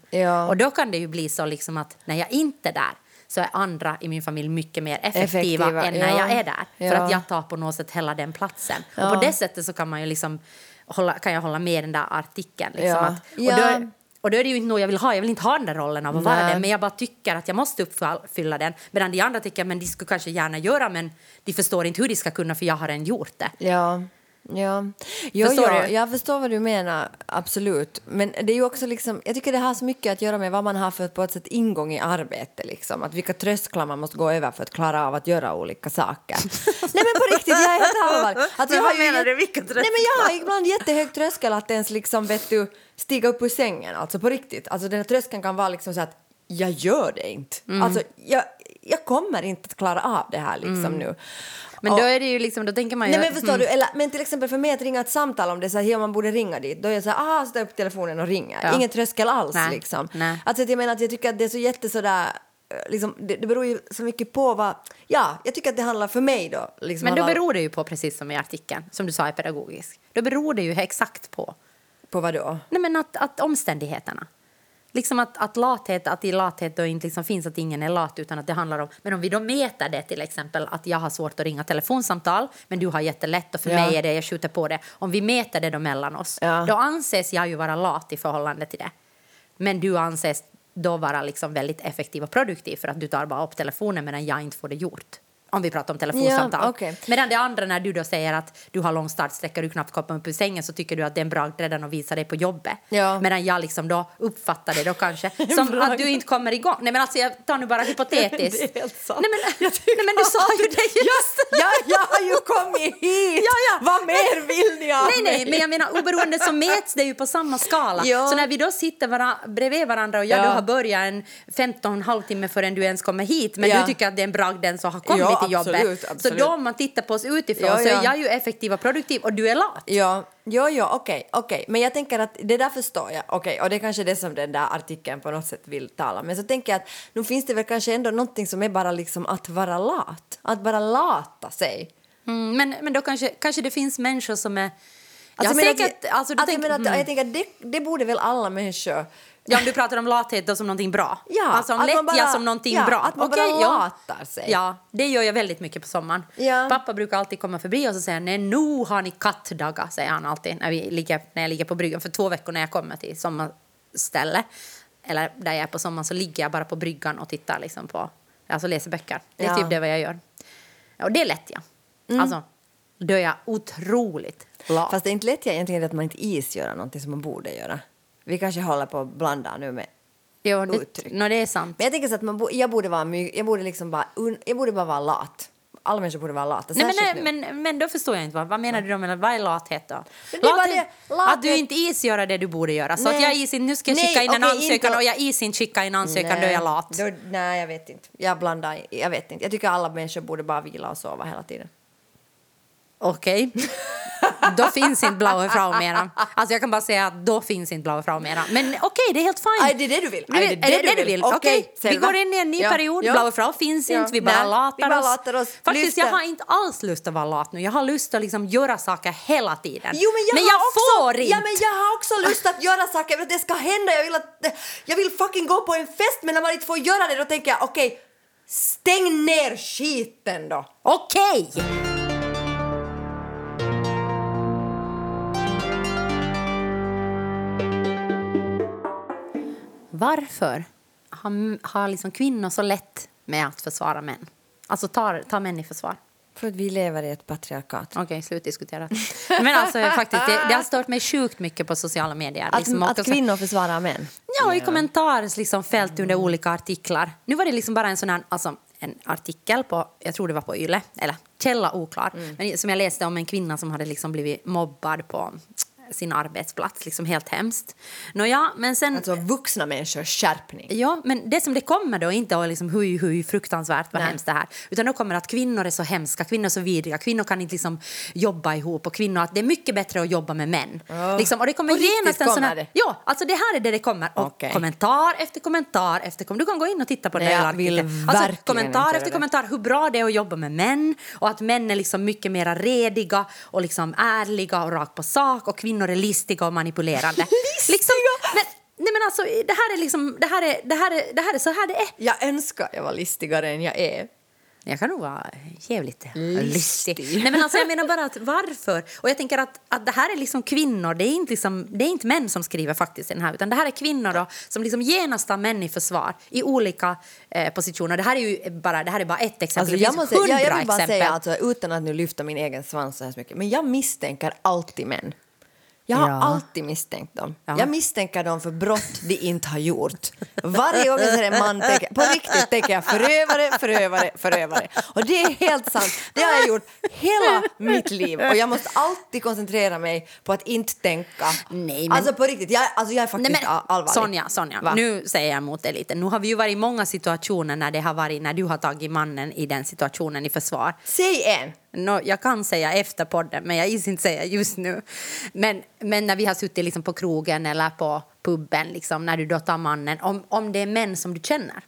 Speaker 2: Och då kan det ju bli så liksom att när jag inte är där så är andra i min familj mycket mer effektiva,
Speaker 3: Effektiva,
Speaker 2: än när
Speaker 3: ja.
Speaker 2: jag är där. För
Speaker 3: Ja.
Speaker 2: att jag tar på något sätt hela den platsen.
Speaker 3: Ja.
Speaker 2: Och på det sättet så kan man ju liksom hålla, kan jag hålla med den där artikeln. Liksom,
Speaker 3: Ja.
Speaker 2: att, och,
Speaker 3: Ja.
Speaker 2: då, och då är det ju inte något jag vill ha. Jag vill inte ha den där rollen av att vara den. Men jag bara tycker att jag måste uppfylla den. Medan de andra tycker men de skulle kanske gärna göra men de förstår inte hur de ska kunna för jag har redan gjort det.
Speaker 3: Ja. Ja, jo,
Speaker 2: Förstår du?
Speaker 3: jag förstår vad du menar, absolut. Men det är ju också liksom, jag tycker det har så mycket att göra med vad man har för på ett sätt ingång i arbete. Liksom. Att vilka trösklar man måste gå över för att klara av att göra olika saker. Nej men på riktigt, jag är helt allvarlig. Alltså,
Speaker 2: Men
Speaker 3: jag
Speaker 2: vad
Speaker 3: ju
Speaker 2: menar
Speaker 3: jätte-
Speaker 2: du? Vilka trösklar?
Speaker 3: Nej men jag har ibland jättehög tröskel att ens liksom, vet du, stiga upp ur sängen. Alltså på riktigt. Alltså den här tröskeln kan vara liksom så att jag gör det inte.
Speaker 2: Mm.
Speaker 3: Alltså jag, jag kommer inte att klara av det här liksom nu.
Speaker 2: Men då är det ju liksom, då tänker man ju...
Speaker 3: Nej men förstår du, eller, men till exempel för mig att ringa ett samtal om det så här, ja, man borde ringa dit, då är jag så här, aha, så tar jag upp telefonen och ringer.
Speaker 2: Ja.
Speaker 3: Ingen tröskel alls
Speaker 2: Nej,
Speaker 3: liksom.
Speaker 2: nej.
Speaker 3: Alltså jag menar att jag tycker att det är så jätte sådär, eh, liksom, det, det beror ju så mycket på vad, ja, jag tycker att det handlar för mig då. Liksom,
Speaker 2: Men då
Speaker 3: all-
Speaker 2: beror det ju på, precis som i artikeln, som du sa är pedagogisk. Då beror det ju exakt på
Speaker 3: På vad då?
Speaker 2: Nej, men att, att omständigheterna. Liksom att, att lathet, att i lathet då inte liksom finns att ingen är lat utan att det handlar om, men om vi då mäter det till exempel att jag har svårt att ringa telefonsamtal men du har jättelätt och för
Speaker 3: Ja.
Speaker 2: mig är det, jag skjuter på det. Om vi mäter det då mellan oss,
Speaker 3: Ja.
Speaker 2: då anses jag ju vara lat i förhållande till det. Men du anses då vara liksom väldigt effektiv och produktiv för att du tar bara upp telefonen medan jag inte får det gjort. Om vi pratar om telefonsamtal.
Speaker 3: Ja, okej.
Speaker 2: Medan det andra när du då säger att du har lång startsträcka du knappt kommer upp ur sängen så tycker du att det är en bragd redan att visa dig på jobbet.
Speaker 3: Ja.
Speaker 2: Medan jag liksom då uppfattar det då kanske som att du inte kommer igång. Nej men alltså jag tar nu bara hypotetiskt.
Speaker 3: Det är helt sant.
Speaker 2: Nej men,
Speaker 3: Jag
Speaker 2: nej, men du sa ju det just.
Speaker 3: Ja, jag har ju kommit hit!
Speaker 2: Ja, ja.
Speaker 3: Vad mer vill ni av
Speaker 2: Nej, nej, men jag menar oberoende så mäts det ju på samma skala.
Speaker 3: Ja.
Speaker 2: Så när vi då sitter vara, bredvid varandra och jag
Speaker 3: Ja.
Speaker 2: du har börjat en 15 halvtimme förrän du ens kommer hit men du tycker att det är en bragd den som har kommit
Speaker 3: Ja,
Speaker 2: till jobbet.
Speaker 3: absolut,
Speaker 2: Så
Speaker 3: absolut.
Speaker 2: då om man tittar på oss utifrån
Speaker 3: Ja,
Speaker 2: så
Speaker 3: ja.
Speaker 2: är jag ju effektiv och produktiv och du är lat.
Speaker 3: Ja, jo, jo, okej, okej. Men jag tänker att det där förstår jag. Okej, och det är kanske det som den där artikeln på något sätt vill tala om. Men så tänker jag att nu finns det väl kanske ändå någonting som är bara liksom att vara lat. Att bara lata sig.
Speaker 2: Mm, men, men då kanske, kanske det finns människor som är Ja,
Speaker 3: jag menar
Speaker 2: säkert,
Speaker 3: Att,
Speaker 2: alltså,
Speaker 3: jag,
Speaker 2: tänker-
Speaker 3: menar att,
Speaker 2: mm.
Speaker 3: jag tänker att det, det borde väl alla människor...
Speaker 2: Ja, om du pratar om lathet då som någonting bra?
Speaker 3: Ja,
Speaker 2: alltså om lättja
Speaker 3: bara-
Speaker 2: som någonting
Speaker 3: ja,
Speaker 2: bra?
Speaker 3: att man
Speaker 2: Okej,
Speaker 3: bara
Speaker 2: ja.
Speaker 3: latar sig.
Speaker 2: Ja, det gör jag väldigt mycket på sommaren.
Speaker 3: Ja.
Speaker 2: Pappa brukar alltid komma förbi och så säger nej nu har ni kattdagar, säger han alltid när, vi ligger, när jag ligger på bryggan. För två veckor när jag kommer till sommarställe, eller där jag är på sommaren, så ligger jag bara på bryggan och tittar liksom på, alltså läser böcker. Det är
Speaker 3: Ja.
Speaker 2: typ det vad jag gör. Ja, och det är lätt, ja. Alltså, då är jag otroligt lat.
Speaker 3: Fast det är inte lätt egentligen att man inte isgör någonting som man borde göra. Vi kanske håller på att blanda nu med...
Speaker 2: jo, det,
Speaker 3: uttryck.
Speaker 2: no, det är sant.
Speaker 3: Men jag tänker så att man bo, jag, borde vara my, jag borde liksom bara... Un, jag borde bara vara lat. Alla människor borde vara lata.
Speaker 2: Nej, men, nej, men, men då förstår jag inte. Vad, vad menar du då vad är lathet då?
Speaker 3: Det
Speaker 2: Lathet-
Speaker 3: det, lathet-
Speaker 2: Att du inte isgör det du borde göra. Så att
Speaker 3: Nej.
Speaker 2: jag is, nu ska jag
Speaker 3: Nej,
Speaker 2: skicka in en
Speaker 3: okej,
Speaker 2: ansökan
Speaker 3: inte-
Speaker 2: och jag is inte skicka in ansökan, då är jag lat.
Speaker 3: Då, nej, jag vet inte. Jag blandar... Jag vet inte. Jag tycker alla människor borde bara vila och sova hela tiden.
Speaker 2: Okej. då finns inte blaue Frau mera. Alltså jag kan bara säga att då finns inte blaue Frau mera. Men okej, det är helt fine.
Speaker 3: Aj, det är det du vill. Aj,
Speaker 2: är det det du vill?
Speaker 3: Okej,
Speaker 2: Okej, vi går in i en ny
Speaker 3: Ja,
Speaker 2: period.
Speaker 3: ja.
Speaker 2: Blaue Frau finns
Speaker 3: Ja.
Speaker 2: inte, vi bara
Speaker 3: Nej,
Speaker 2: latar
Speaker 3: vi bara
Speaker 2: oss.
Speaker 3: latar oss.
Speaker 2: Faktiskt,
Speaker 3: Lyfter.
Speaker 2: jag har inte alls lust att vara lat nu. Jag har lust att liksom göra saker hela tiden.
Speaker 3: Jo, men jag, har också,
Speaker 2: får inte.
Speaker 3: Ja, men jag har också lust att göra saker. Jag vill att det ska hända. Jag vill, att, jag vill fucking gå på en fest, men när man inte får göra det då tänker jag okej, stäng ner skiten då.
Speaker 2: Okej! Varför har, har liksom kvinnor så lätt med att försvara män? Alltså ta, ta män i försvar.
Speaker 3: För att vi lever i ett patriarkat.
Speaker 2: Okej, slut diskutera. Men alltså faktiskt, det, det har stört mig sjukt mycket på sociala medier.
Speaker 3: Att,
Speaker 2: liksom,
Speaker 3: att kvinnor försvarar män.
Speaker 2: Ja, i kommentarsfält liksom, fält under olika artiklar. Nu var det liksom bara en sån här, alltså, en artikel på, jag tror det var på Yle, eller källa oklar, men som jag läste om en kvinna som hade liksom blivit mobbad på sin arbetsplats, liksom helt hemskt. Nåja, men sen...
Speaker 3: Alltså vuxna människors skärpning.
Speaker 2: Ja, men det som det kommer då är inte att liksom hui, hui, fruktansvärt vad
Speaker 3: Nej.
Speaker 2: hemskt det här. Utan då kommer att kvinnor är så hemska, kvinnor är så vidriga, kvinnor kan inte liksom jobba ihop och kvinnor att det är mycket bättre att jobba med män. Liksom, och det kommer genast en sån här,
Speaker 3: det?
Speaker 2: Ja, alltså det här är det det kommer. Och
Speaker 3: Okej.
Speaker 2: kommentar efter kommentar efter kommentar. Du kan gå in och titta på
Speaker 3: Nej,
Speaker 2: den
Speaker 3: jag vill
Speaker 2: Alltså, kommentar efter
Speaker 3: det.
Speaker 2: kommentar hur bra det är att jobba med män och att män är liksom mycket mer rediga och liksom ärliga och rakt på sak och kvinnor är listiga och manipulerande. liksom, men, nej men alltså, det här är liksom, det här är, det här är, det här är så här det är.
Speaker 3: Jag önskar jag var listigare än jag är.
Speaker 2: Jag kan nog vara jävligt
Speaker 3: Listig.
Speaker 2: listig. Nej, men alltså, jag menar bara att varför? Och jag tänker att, att det här är liksom kvinnor, det är, inte liksom, det är inte män som skriver faktiskt den här, utan det här är kvinnor då, som liksom genast tar män i försvar i olika eh, positioner. Det här är ju bara, det här är bara ett exempel.
Speaker 3: Alltså, jag, måste, jag, jag vill bara
Speaker 2: exempel.
Speaker 3: säga, alltså, utan att nu lyfta min egen svans så här mycket, men jag misstänker alltid män. Jag har
Speaker 2: Ja.
Speaker 3: alltid misstänkt dem.
Speaker 2: Ja.
Speaker 3: Jag misstänker dem för brott de inte har gjort. Varje gång jag ser en man, tänker, på riktigt tänker jag förövare, förövare, förövare. Och det är helt sant. Det har jag gjort hela mitt liv. Och jag måste alltid koncentrera mig på att inte tänka.
Speaker 2: Nej, men-
Speaker 3: Alltså på riktigt, jag, alltså, jag är faktiskt
Speaker 2: Nej, men,
Speaker 3: all- allvarlig.
Speaker 2: Sonja, Sonja
Speaker 3: Va?
Speaker 2: nu säger jag emot dig lite. Nu har vi ju varit i många situationer när, det har varit, när du har tagit mannen i den situationen i försvar.
Speaker 3: Säg en!
Speaker 2: Nå, jag kan säga efter podden, men jag gissar inte säga just nu. Men, men när vi har suttit liksom på krogen eller på puben, liksom, när du då tar mannen, om, om det är män som du känner.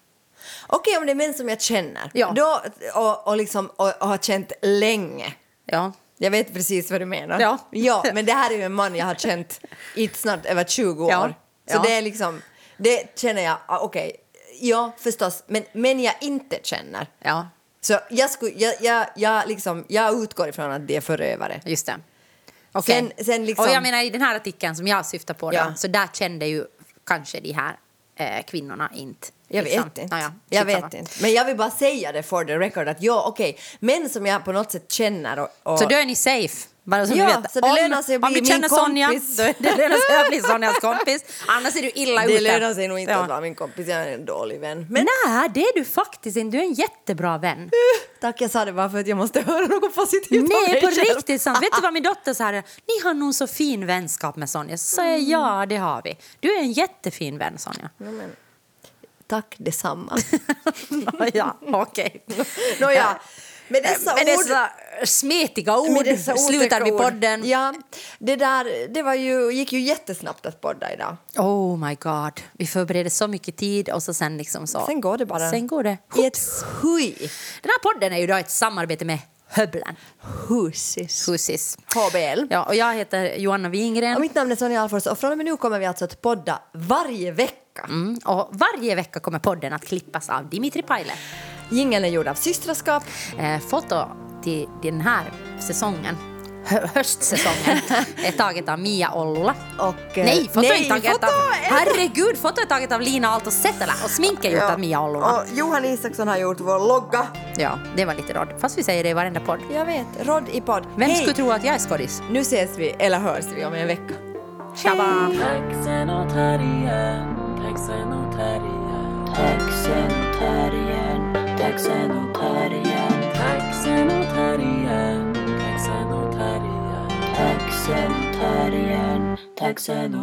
Speaker 3: Okej, om det är män som jag känner
Speaker 2: Ja.
Speaker 3: då, och, och, liksom, och, och har känt länge.
Speaker 2: Ja.
Speaker 3: Jag vet precis vad du menar.
Speaker 2: Ja.
Speaker 3: ja men det här är ju en man jag har känt i snart över 20 år.
Speaker 2: Ja.
Speaker 3: Så
Speaker 2: Ja.
Speaker 3: det är liksom, det känner jag, ah, okej, ja förstås, men, men jag inte känner.
Speaker 2: ja,
Speaker 3: Så jag, skulle, jag, jag, jag, liksom, jag utgår ifrån att det är förövare.
Speaker 2: just det. Okej.
Speaker 3: Sen- sen liksom-
Speaker 2: Och jag menar i den här artikeln som jag syftar på,
Speaker 3: Ja.
Speaker 2: då, så där kände ju kanske de här eh, kvinnorna inte.
Speaker 3: Jag
Speaker 2: liksom.
Speaker 3: vet inte.
Speaker 2: Ja, ja,
Speaker 3: jag vet inte. Men jag vill bara säga det for the record att ja, okej, män som jag på något sätt känner och... och
Speaker 2: Så då är ni safe? Bara så
Speaker 3: Ja,
Speaker 2: du vet.
Speaker 3: så det
Speaker 2: om,
Speaker 3: lönar sig att
Speaker 2: om
Speaker 3: bli
Speaker 2: du känner
Speaker 3: min
Speaker 2: Sonja,
Speaker 3: kompis.
Speaker 2: det lönar sig att bli Sonjas kompis. Annars är du illa ute.
Speaker 3: det lönar sig nog inte
Speaker 2: Ja.
Speaker 3: att vara min kompis, jag är en dålig vän. Men
Speaker 2: Nej, det är du faktiskt inte. Du är en jättebra vän.
Speaker 3: tack, jag sa det bara för att jag måste höra något positivt om
Speaker 2: Nej,
Speaker 3: mig
Speaker 2: på
Speaker 3: själv.
Speaker 2: riktigt sant. Vet du vad min dotter sa? Ni har nog så fin vänskap med Sonja. Så sa jag, ja, det har vi. Du är en jättefin vän, Sonja.
Speaker 3: Ja, men, tack detsamma.
Speaker 2: ja, okej.
Speaker 3: Nåja, med dessa
Speaker 2: Med
Speaker 3: ord...
Speaker 2: dessa smetiga ord
Speaker 3: med dessa
Speaker 2: slutar vi
Speaker 3: ord.
Speaker 2: podden.
Speaker 3: Ja, det där det var ju, gick ju jättesnabbt att podda idag.
Speaker 2: Oh my god. Vi förbereder så mycket tid och så sen liksom så.
Speaker 3: Sen går det bara.
Speaker 2: Sen går det.
Speaker 3: I ett hui.
Speaker 2: Den här podden är ju då ett samarbete med Höblen.
Speaker 3: Husis.
Speaker 2: Husis.
Speaker 3: HBL.
Speaker 2: Ja, och jag heter Johanna Wingren.
Speaker 3: Och mitt namn är Sonja Alfors och från och med nu kommer vi alltså att podda varje vecka.
Speaker 2: Mm, och varje vecka kommer podden att klippas av Dimitri Paile.
Speaker 3: Jingeln är gjord av Systraskap.
Speaker 2: Eh, foto till den här säsongen, hö höstsäsongen, är taget av Mia Ollula.
Speaker 3: Och, eh,
Speaker 2: nej, foto
Speaker 3: nej,
Speaker 2: är taget
Speaker 3: foto
Speaker 2: av...
Speaker 3: är-
Speaker 2: Herregud, foto är taget av Lina Aalto Setälä och smink är gjort av Mia Ollula.
Speaker 3: Och Johan Isaksson har gjort vår logga.
Speaker 2: Ja, det var lite rodd. Fast vi säger det i varenda podd.
Speaker 3: Jag vet, Rodd i podd.
Speaker 2: Vem
Speaker 3: Hej,
Speaker 2: skulle tro att jag är skådis?
Speaker 3: Nu ses vi, eller hörs vi om en vecka.
Speaker 2: Tjaba!
Speaker 1: Taxen och terriern, taxen och terriern, taxen och terriern, taxen och terriern, taxen och terriern, taxen och terriern, taxen